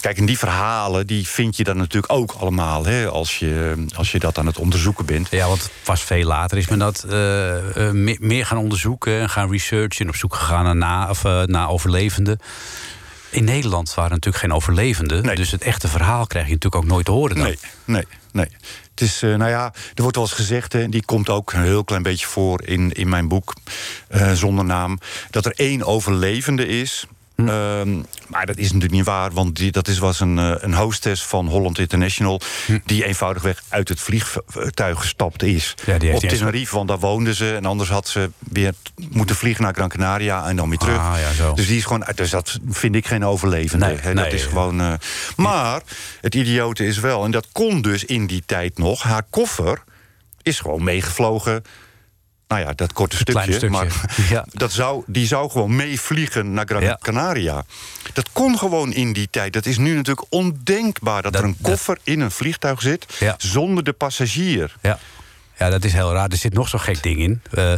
[SPEAKER 3] Kijk, en die verhalen die vind je dan natuurlijk ook allemaal hè, als, je, als je dat aan het onderzoeken bent.
[SPEAKER 2] Ja, want pas veel later is men dat uh, uh, meer gaan onderzoeken en gaan researchen en op zoek gegaan naar, na, of, uh, naar overlevenden. In Nederland waren natuurlijk geen overlevenden. Nee. Dus het echte verhaal krijg je natuurlijk ook nooit te horen dan.
[SPEAKER 3] Nee, nee, nee. Is, uh, nou ja, er wordt wel eens gezegd, en die komt ook een heel klein beetje voor in, in mijn boek, uh, zonder naam, dat er één overlevende is. Hm. Ehm, maar dat is natuurlijk niet waar, want die, dat is, was een, eh, een hostess van Holland International... Hm. die eenvoudigweg uit het vliegtuig gestapt is. Ja, die op Tenerife, want daar woonden ze. En anders had ze weer moeten vliegen naar Gran Canaria en dan weer terug.
[SPEAKER 2] Ah, ja, zo.
[SPEAKER 3] Dus, die is gewoon, dus dat vind ik geen overlevende. Nee, nee, dat is gewoon, uh, maar het idiote is wel, en dat kon dus in die tijd nog... haar koffer is gewoon meegevlogen nou ja, dat korte stukje. Maar ja. dat zou, die zou gewoon meevliegen naar Gran Canaria. Dat kon gewoon in die tijd. Dat is nu natuurlijk ondenkbaar dat, er een koffer in een vliegtuig zit zonder de passagier.
[SPEAKER 2] Ja. Ja, dat is heel raar. Er zit nog zo'n gek ding in. Uh,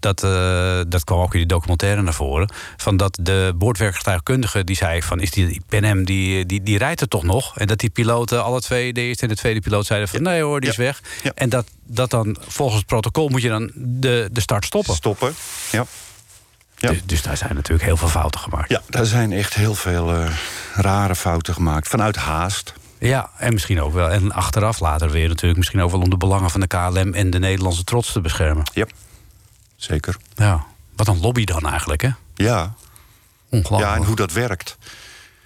[SPEAKER 2] dat, uh, dat kwam ook in die documentaire naar voren. Van dat de boordwerkgetuigkundige die zei van... is die PNM, die, die, die rijdt er toch nog? En dat die piloten, alle twee, de eerste en de tweede piloot... zeiden van nee hoor, die is weg. Ja. En dat, dat dan volgens het protocol moet je dan de, de start stoppen.
[SPEAKER 3] Stoppen, ja.
[SPEAKER 2] Ja. Dus, dus, daar zijn natuurlijk heel veel fouten gemaakt.
[SPEAKER 3] Ja, daar zijn echt heel veel uh, rare fouten gemaakt. Vanuit haast.
[SPEAKER 2] Ja, en misschien ook wel. En achteraf later weer natuurlijk. Misschien ook wel om de belangen van de KLM en de Nederlandse trots te beschermen.
[SPEAKER 3] Ja, zeker.
[SPEAKER 2] Ja, wat een lobby dan eigenlijk, hè?
[SPEAKER 3] Ja.
[SPEAKER 2] Ongelooflijk.
[SPEAKER 3] Ja, en hoe dat werkt.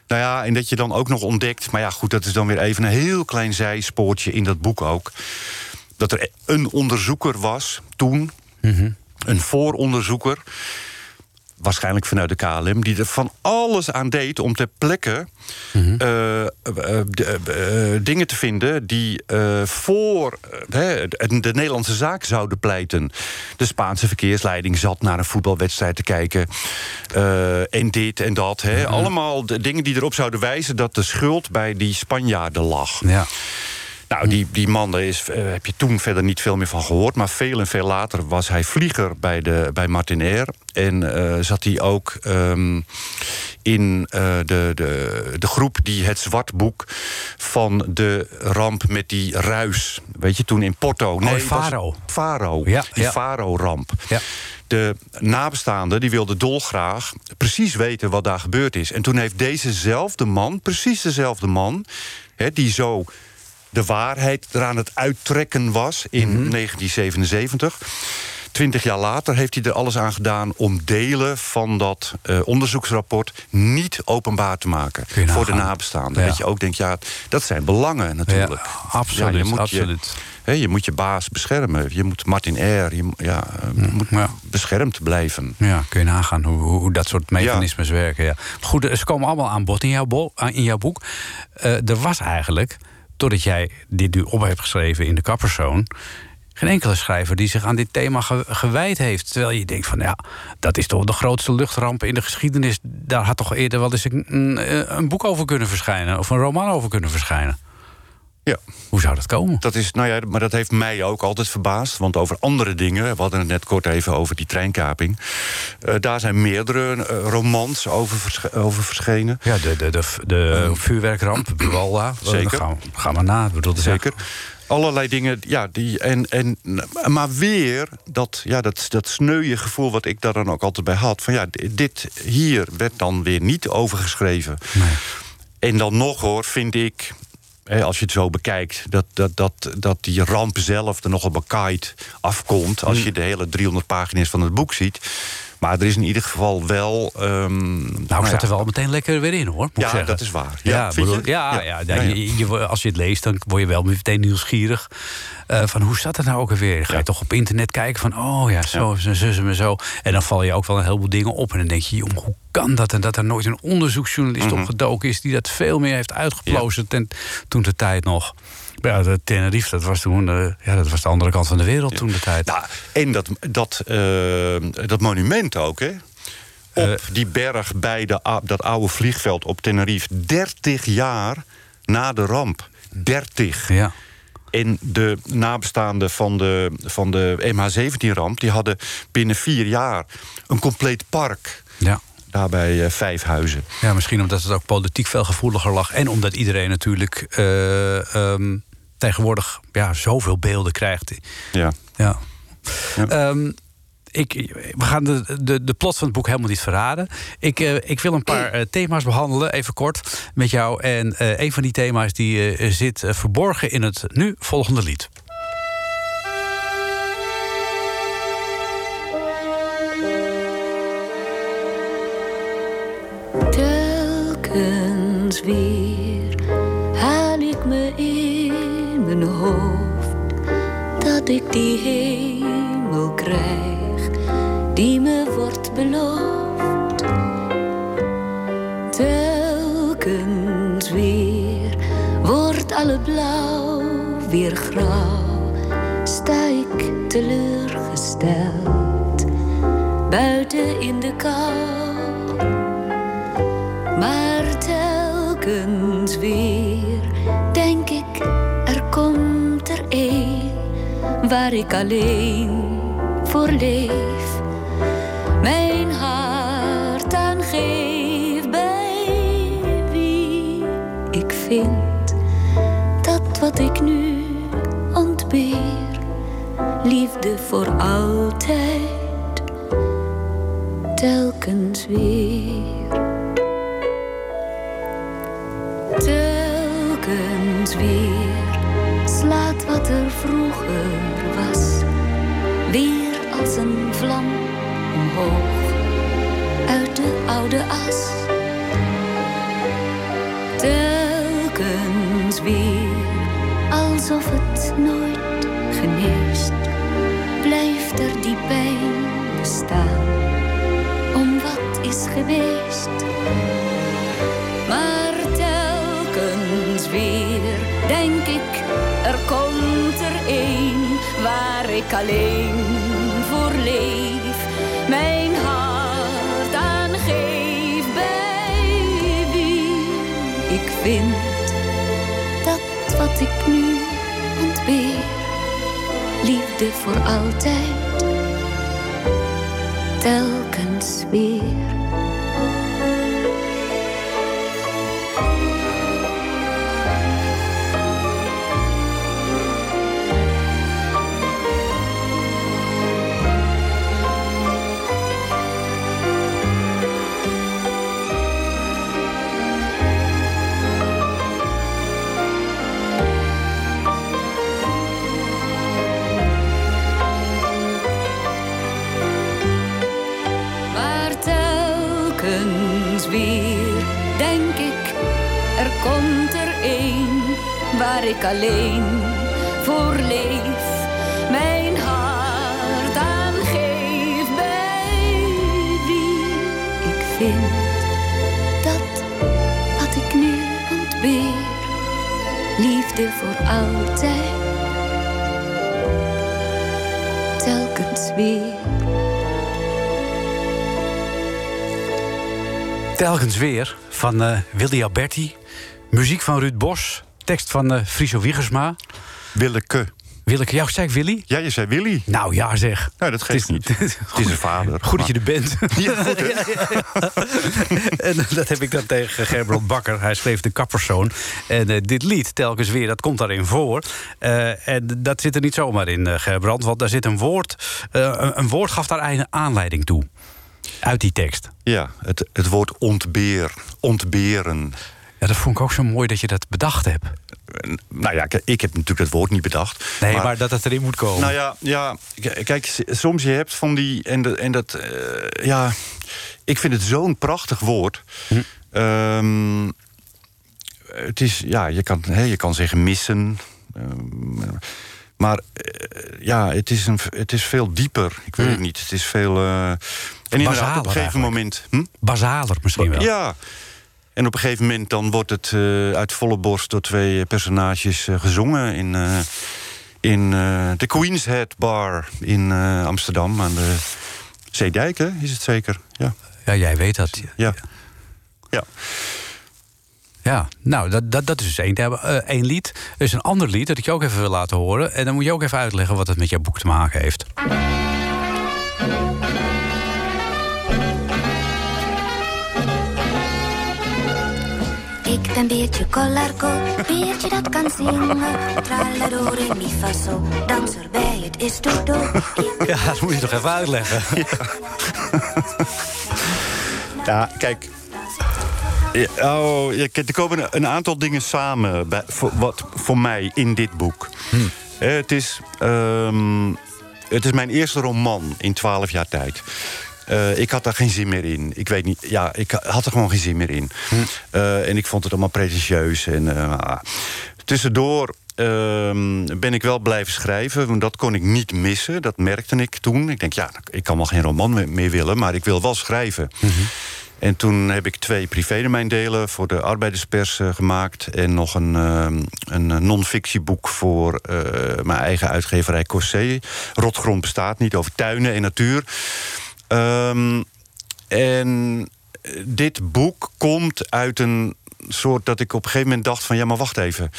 [SPEAKER 3] Nou ja, en dat je dan ook nog ontdekt... maar ja, goed, dat is dan weer even een heel klein zijspoortje in dat boek ook... dat er een onderzoeker was toen, mhm. een vooronderzoeker waarschijnlijk vanuit de KLM, die er van alles aan deed om ter plekke mhm. eh, eh, eh, dingen te vinden die voor de Nederlandse zaak zouden pleiten. De Spaanse verkeersleiding zat naar een voetbalwedstrijd te kijken. en dit en dat. Mhm. Allemaal de dingen die erop zouden wijzen dat de schuld bij die Spanjaarden lag.
[SPEAKER 2] Ja.
[SPEAKER 3] Nou, die, die man, daar is, uh, heb je toen verder niet veel meer van gehoord. Maar veel en veel later was hij vlieger bij, de, bij Martinair. En uh, zat hij ook um, in uh, de, de, de groep die het zwartboek van de ramp met die ruis. Weet je, toen in Porto.
[SPEAKER 2] Oh, nee, Faro.
[SPEAKER 3] Faro. Ja, die. Faro-ramp.
[SPEAKER 2] Ja
[SPEAKER 3] de nabestaanden die wilden dolgraag precies weten wat daar gebeurd is. En toen heeft dezezelfde man, precies dezelfde man... He, die zo de waarheid eraan het uittrekken was in 1977. Mhm. Twintig jaar later heeft hij er alles aan gedaan om delen van dat uh, onderzoeksrapport niet openbaar te maken voor de nabestaanden. Dat je ook denkt, ja, dat zijn belangen natuurlijk.
[SPEAKER 2] Ja, absoluut, je moet absoluut.
[SPEAKER 3] Je, je moet je baas beschermen. Je moet Martin R. Je, ja, mm, moet beschermd blijven.
[SPEAKER 2] Ja, kun je nagaan hoe, hoe dat soort mechanismes werken. Ja. Goed, ze komen allemaal aan bod in jouw, in jouw boek. Uh, er was eigenlijk doordat jij dit nu op hebt geschreven in de kappersoon... geen enkele schrijver die zich aan dit thema gewijd heeft. Terwijl je denkt van ja, dat is toch de grootste luchtramp in de geschiedenis. Daar had toch eerder wel eens een, een, een boek over kunnen verschijnen. Of een roman over kunnen verschijnen.
[SPEAKER 3] Ja.
[SPEAKER 2] Hoe zou dat komen?
[SPEAKER 3] Dat is, nou ja, maar dat heeft mij ook altijd verbaasd. Want over andere dingen, we hadden het net kort even over die treinkaping. Uh, daar zijn meerdere uh, romans over, vers over, verschenen.
[SPEAKER 2] Ja, de, de, de, de uh, vuurwerkramp, Buwalda.
[SPEAKER 3] Zeker.
[SPEAKER 2] Gaan, gaan we na. Bedoel,
[SPEAKER 3] zeker. Allerlei dingen, ja, die, en, en, maar weer dat, ja, dat, dat sneuwe gevoel wat ik daar dan ook altijd bij had. Van ja, dit hier werd dan weer niet overgeschreven. Nee. En dan nog hoor, vind ik, als je het zo bekijkt, dat, dat, dat, dat die ramp zelf er nogal bekaaid afkomt. Als mm. je de hele 300 pagina's van het boek ziet. Maar er is in ieder geval wel. Um,
[SPEAKER 2] nou, nou staat er wel meteen lekker weer in hoor.
[SPEAKER 3] Moet
[SPEAKER 2] ja,
[SPEAKER 3] dat is waar.
[SPEAKER 2] Ja, ja, bedoel, ja, ja, ja, je, je, als je het leest, dan word je wel meteen nieuwsgierig. Uh, van hoe staat het nou ook alweer? Ga je toch op internet kijken van, oh ja, zo, zo, zo, zo, zo. En dan val je ook wel een heleboel dingen op. En dan denk je, jong, hoe kan dat? En dat er nooit een onderzoeksjournalist mm -hmm. op gedoken is... die dat veel meer heeft uitgeplozen ten, toen de tijd nog. Ja, de Tenerife, dat was toen uh, ja, dat was de andere kant van de wereld toen de tijd.
[SPEAKER 3] Nou, en dat, dat, uh, dat monument ook, hè? Op uh, die berg bij de, dat oude vliegveld op Tenerife. 30 jaar na de ramp. 30.
[SPEAKER 2] Ja.
[SPEAKER 3] En de nabestaanden van de, van de MH17-ramp... die hadden binnen vier jaar een compleet park.
[SPEAKER 2] Ja
[SPEAKER 3] daarbij uh, vijf huizen.
[SPEAKER 2] Ja, misschien omdat het ook politiek veel gevoeliger lag. En omdat iedereen natuurlijk uh, um, tegenwoordig ja, zoveel beelden krijgt.
[SPEAKER 3] Ja.
[SPEAKER 2] ja. ja. Um, ik, we gaan de, de, de plot van het boek helemaal niet verraden. Ik, uh, ik wil een paar uh, thema's behandelen, even kort, met jou. En uh, een van die thema's die zit verborgen in het nu volgende lied.
[SPEAKER 7] Telkens weer haal ik me in hoofd dat ik die hemel krijg die me wordt beloofd. Telkens weer wordt alle blauw weer grauw, sta ik teleurgesteld buiten in de kou. Waar ik alleen voor leef. Mijn hart aangeef bij wie ik vind dat wat ik nu ontbeer, liefde voor altijd, telkens weer. Telkens weer slaat wat er vroeger omhoog uit de oude as. Telkens weer alsof het nooit geneest, blijft er die pijn bestaan om wat is geweest. Maar telkens weer denk ik, er komt er een waar ik alleen. Mijn hart aangeef bij wie ik vind dat wat ik nu ontbeer, liefde voor altijd, telkens weer. Waar ik alleen voor leef. Mijn hart aangeef bij wie ik vind dat wat ik nu ontbeer, liefde voor altijd,
[SPEAKER 4] weer.
[SPEAKER 2] Telkens weer van eh, Willy Alberti. Muziek van Ruud Bos. Tekst van eh Friso Wiegersma.
[SPEAKER 3] Willeke.
[SPEAKER 2] Willeke, jou zei ik Willy?
[SPEAKER 3] Ja, je zei Willy.
[SPEAKER 2] Nou ja, zeg.
[SPEAKER 3] Nou, dat geeft niet. Het is een vader.
[SPEAKER 2] Goed dat je er bent.
[SPEAKER 3] Ja, goed,
[SPEAKER 2] en dat heb ik dan tegen Gerbrand Bakker. Hij schreef de kappersoon. En eh, dit lied, telkens weer, dat komt daarin voor. Eh, en dat zit er niet zomaar in, eh, Gerbrand. Want daar zit een woord. eh, een, een woord gaf daar een aanleiding toe. Uit die tekst.
[SPEAKER 3] Ja, het, het woord ontbeer. Ontberen.
[SPEAKER 2] Ja, dat vond ik ook zo mooi dat je dat bedacht hebt.
[SPEAKER 3] Nou ja, ik heb natuurlijk dat woord niet bedacht.
[SPEAKER 2] Nee, maar, dat het erin moet komen.
[SPEAKER 3] Nou ja, ja, kijk, soms je hebt van die... En, de, en dat, eh, ja, ik vind het zo'n prachtig woord. Ehm, het is, ja, je kan, hè, je kan zeggen missen. ehm, maar eh, ja, het is, een, het is veel dieper. Ik weet het niet. Het is veel... eh, en inderdaad, op een gegeven
[SPEAKER 2] eigenlijk.
[SPEAKER 3] moment... Hm?
[SPEAKER 2] Basaler misschien wel.
[SPEAKER 3] Ja. En op een gegeven moment dan wordt het eh, uit volle borst door twee personages eh, gezongen in, eh, in eh, de Queen's Head Bar in eh, Amsterdam aan de Zeedijk, hè? Is het zeker? Ja.
[SPEAKER 2] Ja, jij weet dat.
[SPEAKER 3] Ja. Ja.
[SPEAKER 2] Ja, nou, dat, dat, dat is dus één, uh, één lied. Er is een ander lied dat ik je ook even wil laten horen. En dan moet je ook even uitleggen wat het met jouw boek te maken heeft.
[SPEAKER 8] Ik ben Beertje Collarco, Beertje dat kan zingen. Tralero, re, mi, fa, so, danser bij het is dodo.
[SPEAKER 2] Ja, dat moet je toch even uitleggen.
[SPEAKER 3] Ja, kijk. Ja, Oh, ja, kijk, er komen een aantal dingen samen bij, voor, wat, voor mij in dit boek. Eh, het, is, ehm, het is mijn eerste roman in twaalf jaar tijd. Eh, ik had daar geen zin meer in. Ik weet niet, ja, ik had er gewoon geen zin meer in. Eh, en ik vond het allemaal pretentieus. En, eh, ah. tussendoor ehm, ben ik wel blijven schrijven. Want dat kon ik niet missen. Dat merkte ik toen. Ik denk, ja, ik kan wel geen roman me- meer willen, maar ik wil wel schrijven. En toen heb ik twee privédomeindelen voor de arbeiderspers gemaakt. En nog een, ehm, een non-fictieboek voor mijn eigen uitgeverij Cossé. Rotgrond bestaat niet, over tuinen en natuur. Ehm, en dit boek komt uit een soort dat ik op een gegeven moment dacht van... ja, maar wacht even.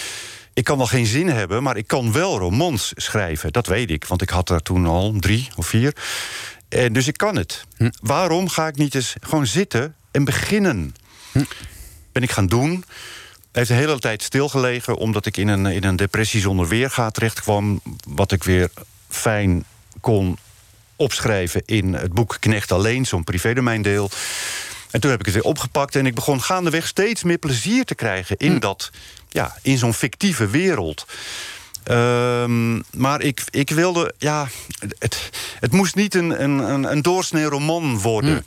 [SPEAKER 3] Ik kan wel geen zin hebben, maar ik kan wel romans schrijven. Dat weet ik, want ik had er toen al drie of vier. En dus ik kan het. Waarom ga ik niet eens gewoon zitten en beginnen? Ben ik gaan doen. Heeft de hele tijd stilgelegen... omdat ik in een, in een depressie zonder weerga terecht kwam... wat ik weer fijn kon opschrijven in het boek Knecht Alleen... zo'n privédomeindeel. En toen heb ik het weer opgepakt en ik begon gaandeweg steeds meer plezier te krijgen in dat, ja, in zo'n fictieve wereld. Ehm, maar ik, ik wilde, ja, het, het moest niet een, een, een, doorsnee roman worden.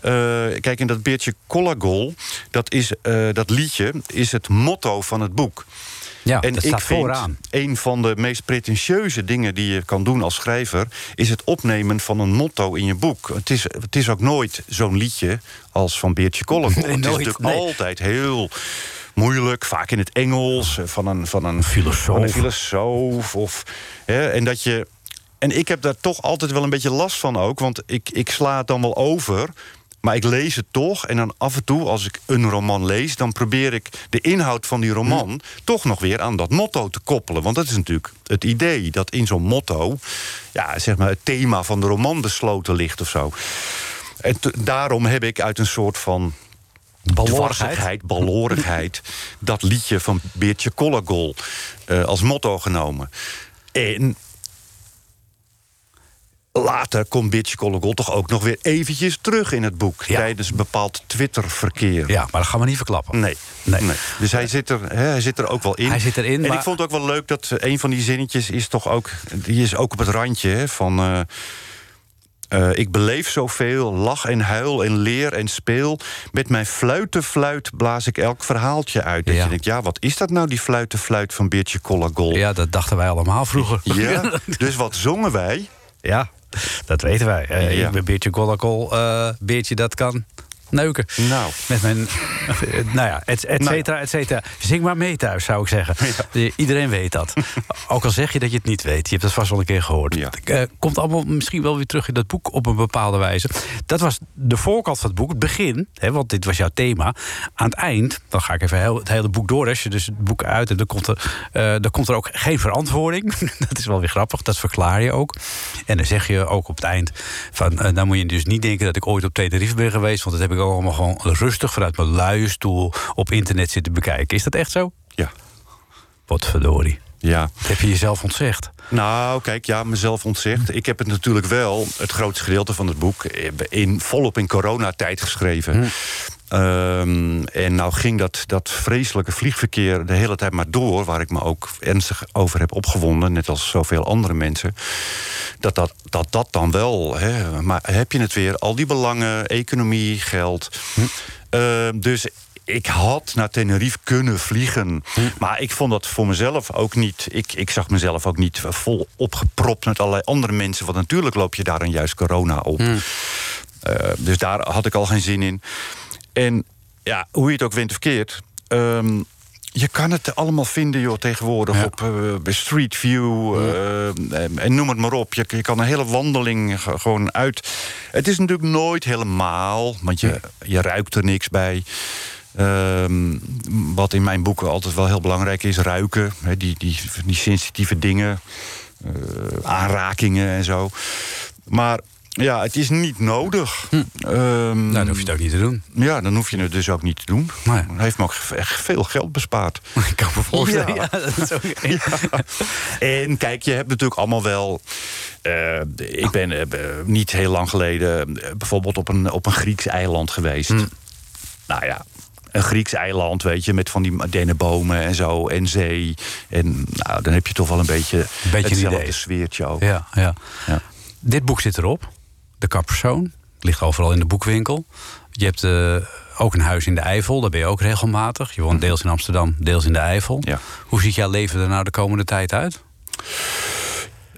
[SPEAKER 3] Eh, kijk, en dat beertje Collagol, dat, is, eh, dat liedje, is het motto van het boek.
[SPEAKER 2] Ja,
[SPEAKER 3] en
[SPEAKER 2] dat
[SPEAKER 3] ik
[SPEAKER 2] staat
[SPEAKER 3] vind
[SPEAKER 2] vooraan.
[SPEAKER 3] een van de meest pretentieuze dingen die je kan doen als schrijver... is het opnemen van een motto in je boek. Het is, het is ook nooit zo'n liedje als van Beertje.
[SPEAKER 2] Nee,
[SPEAKER 3] het is natuurlijk
[SPEAKER 2] nee.
[SPEAKER 3] altijd heel moeilijk, vaak in het Engels... eh, van een, van een,
[SPEAKER 2] filosoof.
[SPEAKER 3] Van een filosoof of, hè, en dat je... En ik heb daar toch altijd wel een beetje last van ook... want ik, ik sla het dan wel over... Maar ik lees het toch en dan af en toe, als ik een roman lees... dan probeer ik de inhoud van die roman toch nog weer aan dat motto te koppelen. Want dat is natuurlijk het idee, dat in zo'n motto... Ja, zeg maar het thema van de roman besloten ligt of zo. En daarom heb ik uit een soort van dwarsigheid, balorigheid... dat liedje van Beertje Collagol eh, als motto genomen. En later komt Beertje Collagol toch ook nog weer eventjes terug in het boek...
[SPEAKER 2] Ja.
[SPEAKER 3] tijdens bepaald Twitter-verkeer.
[SPEAKER 2] Ja, maar dat gaan we niet verklappen.
[SPEAKER 3] Nee.
[SPEAKER 2] Nee.
[SPEAKER 3] nee. Dus hij zit, er, hè, hij zit er ook wel in.
[SPEAKER 2] Hij zit erin,
[SPEAKER 3] En
[SPEAKER 2] maar-
[SPEAKER 3] ik vond het ook wel leuk dat een van die zinnetjes is toch ook... die is ook op het randje hè, van... eh, eh, ik beleef zoveel, lach en huil en leer en speel. Met mijn fluitenfluit blaas ik elk verhaaltje uit. Dat
[SPEAKER 2] Ja.
[SPEAKER 3] je denkt, ja, wat is dat nou, die fluitenfluit van Beertje Collagol?
[SPEAKER 2] Ja, dat dachten wij allemaal vroeger.
[SPEAKER 3] Ja, dus wat zongen wij?
[SPEAKER 2] Ja, dat weten wij.
[SPEAKER 3] Ja.
[SPEAKER 2] Ik ben Beertje Gollakol. eh Beertje dat kan. Neuken.
[SPEAKER 3] Nou.
[SPEAKER 2] Met mijn, nou ja, et, et cetera, et cetera. Zing maar mee thuis, zou ik zeggen. Iedereen weet dat. Ook al zeg je dat je het niet weet. Je hebt het vast wel een keer gehoord.
[SPEAKER 3] Ja.
[SPEAKER 2] Eh, komt allemaal misschien wel weer terug in dat boek op een bepaalde wijze. Dat was de voorkant van het boek, het begin. Hè, want dit was jouw thema. Aan het eind, dan ga ik even heel, het hele boek door. Als je dus het boek uit en dan komt er, eh, dan komt er ook geen verantwoording. dat is wel weer grappig, dat verklaar je ook. En dan zeg je ook op het eind van... eh, dan moet je dus niet denken dat ik ooit op Tenerife ben geweest... want dat heb ik allemaal gewoon rustig vanuit mijn luie stoel... op internet zitten bekijken. Is dat echt zo?
[SPEAKER 3] Ja.
[SPEAKER 2] Wat verdorie.
[SPEAKER 3] Ja.
[SPEAKER 2] Dat heb je jezelf ontzegd.
[SPEAKER 3] Nou, kijk, ja, mezelf ontzegd. Ik heb het natuurlijk wel, het grootste gedeelte van het boek... In, volop in coronatijd geschreven. Ehm, en nou ging dat, dat vreselijke vliegverkeer de hele tijd maar door... waar ik me ook ernstig over heb opgewonden... net als zoveel andere mensen... dat dat, dat, dat dan wel... Hè, maar heb je het weer, al die belangen, economie, geld... Ehm, dus ik had naar Tenerife kunnen vliegen. Maar ik vond dat voor mezelf ook niet... Ik, ik zag mezelf ook niet vol opgepropt met allerlei andere mensen. Want natuurlijk loop je daar een juist corona op. Eh, dus daar had ik al geen zin in. En ja, hoe je het ook wint of keert... ehm, je kan het allemaal vinden joh, tegenwoordig
[SPEAKER 2] Ja.
[SPEAKER 3] op bij Street View eh, en- en noem het maar op. Je, je kan een hele wandeling ge- gewoon uit. Het is natuurlijk nooit helemaal, want je, je ruikt er niks bij. Ehm, wat in mijn boeken altijd wel heel belangrijk is, ruiken. Die, die sensitieve dingen, eh, aanrakingen en zo. Maar ja, het is niet nodig. Ehm,
[SPEAKER 2] Nou, dan hoef je het ook niet te doen.
[SPEAKER 3] ja, dan hoef je het dus ook niet te doen.
[SPEAKER 2] Nee.
[SPEAKER 3] Dat heeft me ook echt veel geld bespaard.
[SPEAKER 2] Ik kan me voorstellen.
[SPEAKER 3] Ja.
[SPEAKER 2] Ja, dat is ook...
[SPEAKER 3] En kijk, je hebt natuurlijk allemaal wel. eh, ik ben eh, niet heel lang geleden eh, bijvoorbeeld op een, op een Grieks eiland geweest.
[SPEAKER 2] Hmm.
[SPEAKER 3] Nou ja. Een Grieks eiland, weet je, met van die dennenbomen en zo, en zee. En nou, dan heb je toch wel een beetje,
[SPEAKER 2] beetje een
[SPEAKER 3] hetzelfde
[SPEAKER 2] idee.
[SPEAKER 3] sfeertje ook.
[SPEAKER 2] Ja, ja.
[SPEAKER 3] Ja.
[SPEAKER 2] Dit boek zit erop. De kappersoon. Ligt overal in de boekwinkel. Je hebt eh, ook een huis in de Eifel. Daar ben je ook regelmatig. Je woont deels in Amsterdam, deels in de Eifel.
[SPEAKER 3] Ja.
[SPEAKER 2] Hoe ziet jouw leven er nou de komende tijd uit?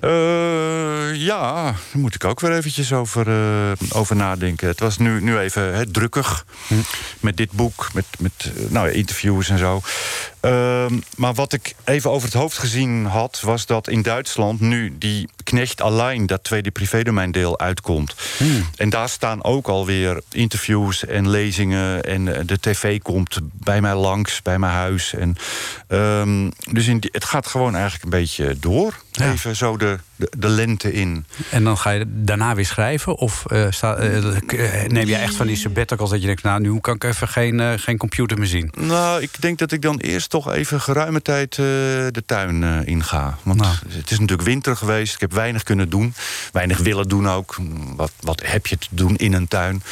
[SPEAKER 3] Eh, ja, daar moet ik ook weer eventjes over, eh, over nadenken. Het was nu, nu even hè, drukkig met dit boek, met, met nou, interviews en zo. Ehm, maar wat ik even over het hoofd gezien had... was dat in Duitsland nu die Knecht Allein... dat tweede privédomeindeel uitkomt. En daar staan ook alweer interviews en lezingen... en eh, de tv komt bij mij langs, bij mijn huis. En, ehm, dus in die- het gaat gewoon eigenlijk een beetje door.
[SPEAKER 2] Ja.
[SPEAKER 3] Even zo de, de, de lente in.
[SPEAKER 2] En dan ga je daarna weer schrijven? Of eh, sta, eh, eh, neem je echt van die sabbaticals dat je denkt... nou, nu kan ik even geen, geen computer meer zien?
[SPEAKER 3] Nou, ik denk dat ik dan eerst toch even geruime tijd de tuin inga. Want
[SPEAKER 2] Nou.
[SPEAKER 3] het is natuurlijk winter geweest. Ik heb weinig kunnen doen. Weinig willen doen ook. Wat, wat heb je te doen in een tuin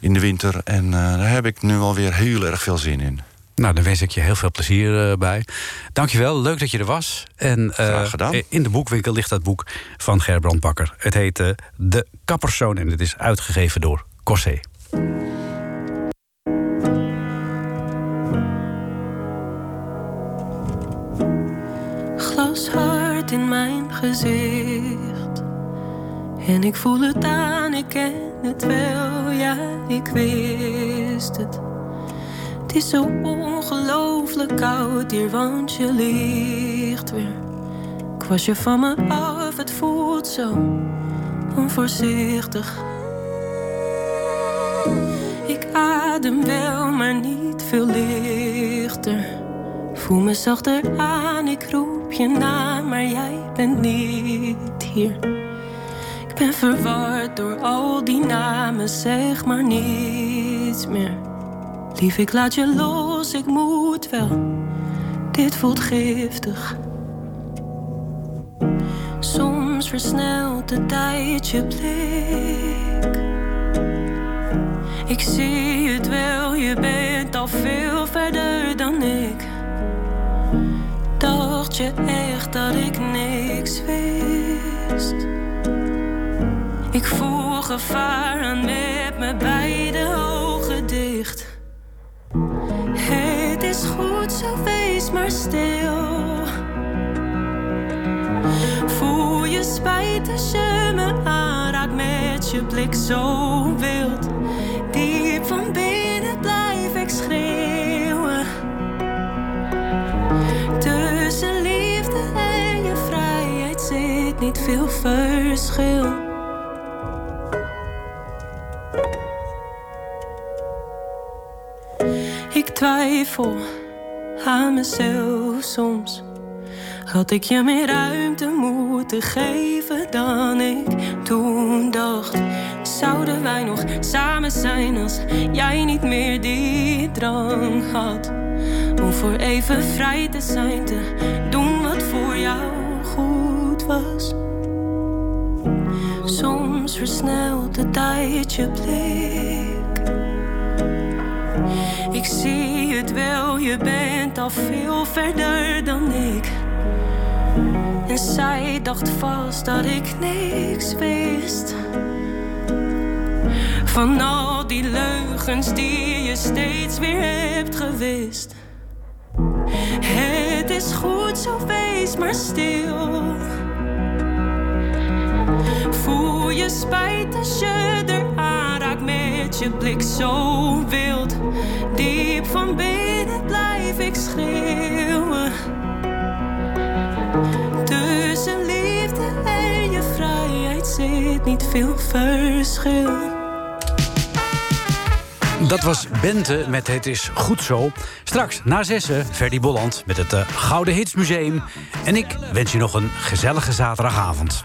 [SPEAKER 3] in de winter? En daar heb ik nu alweer heel erg veel zin in.
[SPEAKER 2] Nou, daar wens ik je heel veel plezier eh, bij. Dankjewel, leuk dat je er was. En eh,
[SPEAKER 3] Graag gedaan.
[SPEAKER 2] in de boekwinkel ligt dat boek van Gerbrand Bakker. Het heet eh, De Kappersoon en het is uitgegeven door Cossé.
[SPEAKER 9] glashard in mijn gezicht. En ik voel het aan, ik ken het wel, ja, ik wist het. Het is zo ongelooflijk koud hier, want je ligt weer. Ik was je van me af, het voelt zo onvoorzichtig. Ik adem wel, maar niet veel lichter. Voel me zachter aan, ik roep je naam, maar jij bent niet hier. Ik ben verward door al die namen, zeg maar niets meer. Lief, ik laat je los, ik moet wel. Dit voelt giftig. Soms versnelt de tijd je blik. Ik zie het wel, je bent al veel verder dan ik. Dacht je echt dat ik niks wist? Ik voel gevaar aan met mijn beide ogen dicht is goed, zo wees maar stil. Voel je spijt als je me aanraakt met je blik zo wild. Diep van binnen blijf ik schreeuwen. Tussen liefde en je vrijheid zit niet veel verschil. Twijfel aan mezelf soms. Had ik je meer ruimte moeten geven dan ik toen dacht? Zouden wij nog samen zijn als jij niet meer die drang had? Om voor even vrij te zijn, te doen wat voor jou goed was. Soms versnelt de tijd je blik. Ik zie wel, je bent al veel verder dan ik. En zij dacht vast dat ik niks wist. Van al die leugens die je steeds weer hebt gewist. Het is goed, zo wees maar stil. Voel je spijt als je er je blik zo wild. Diep van binnen blijf ik schreeuwen. Tussen liefde en je vrijheid zit niet veel verschil.
[SPEAKER 2] Dat was Bente met Het is goed zo. Straks na zessen Ferdy Bolland met het eh, Gouden Hitsmuseum. En ik wens je nog een gezellige zaterdagavond.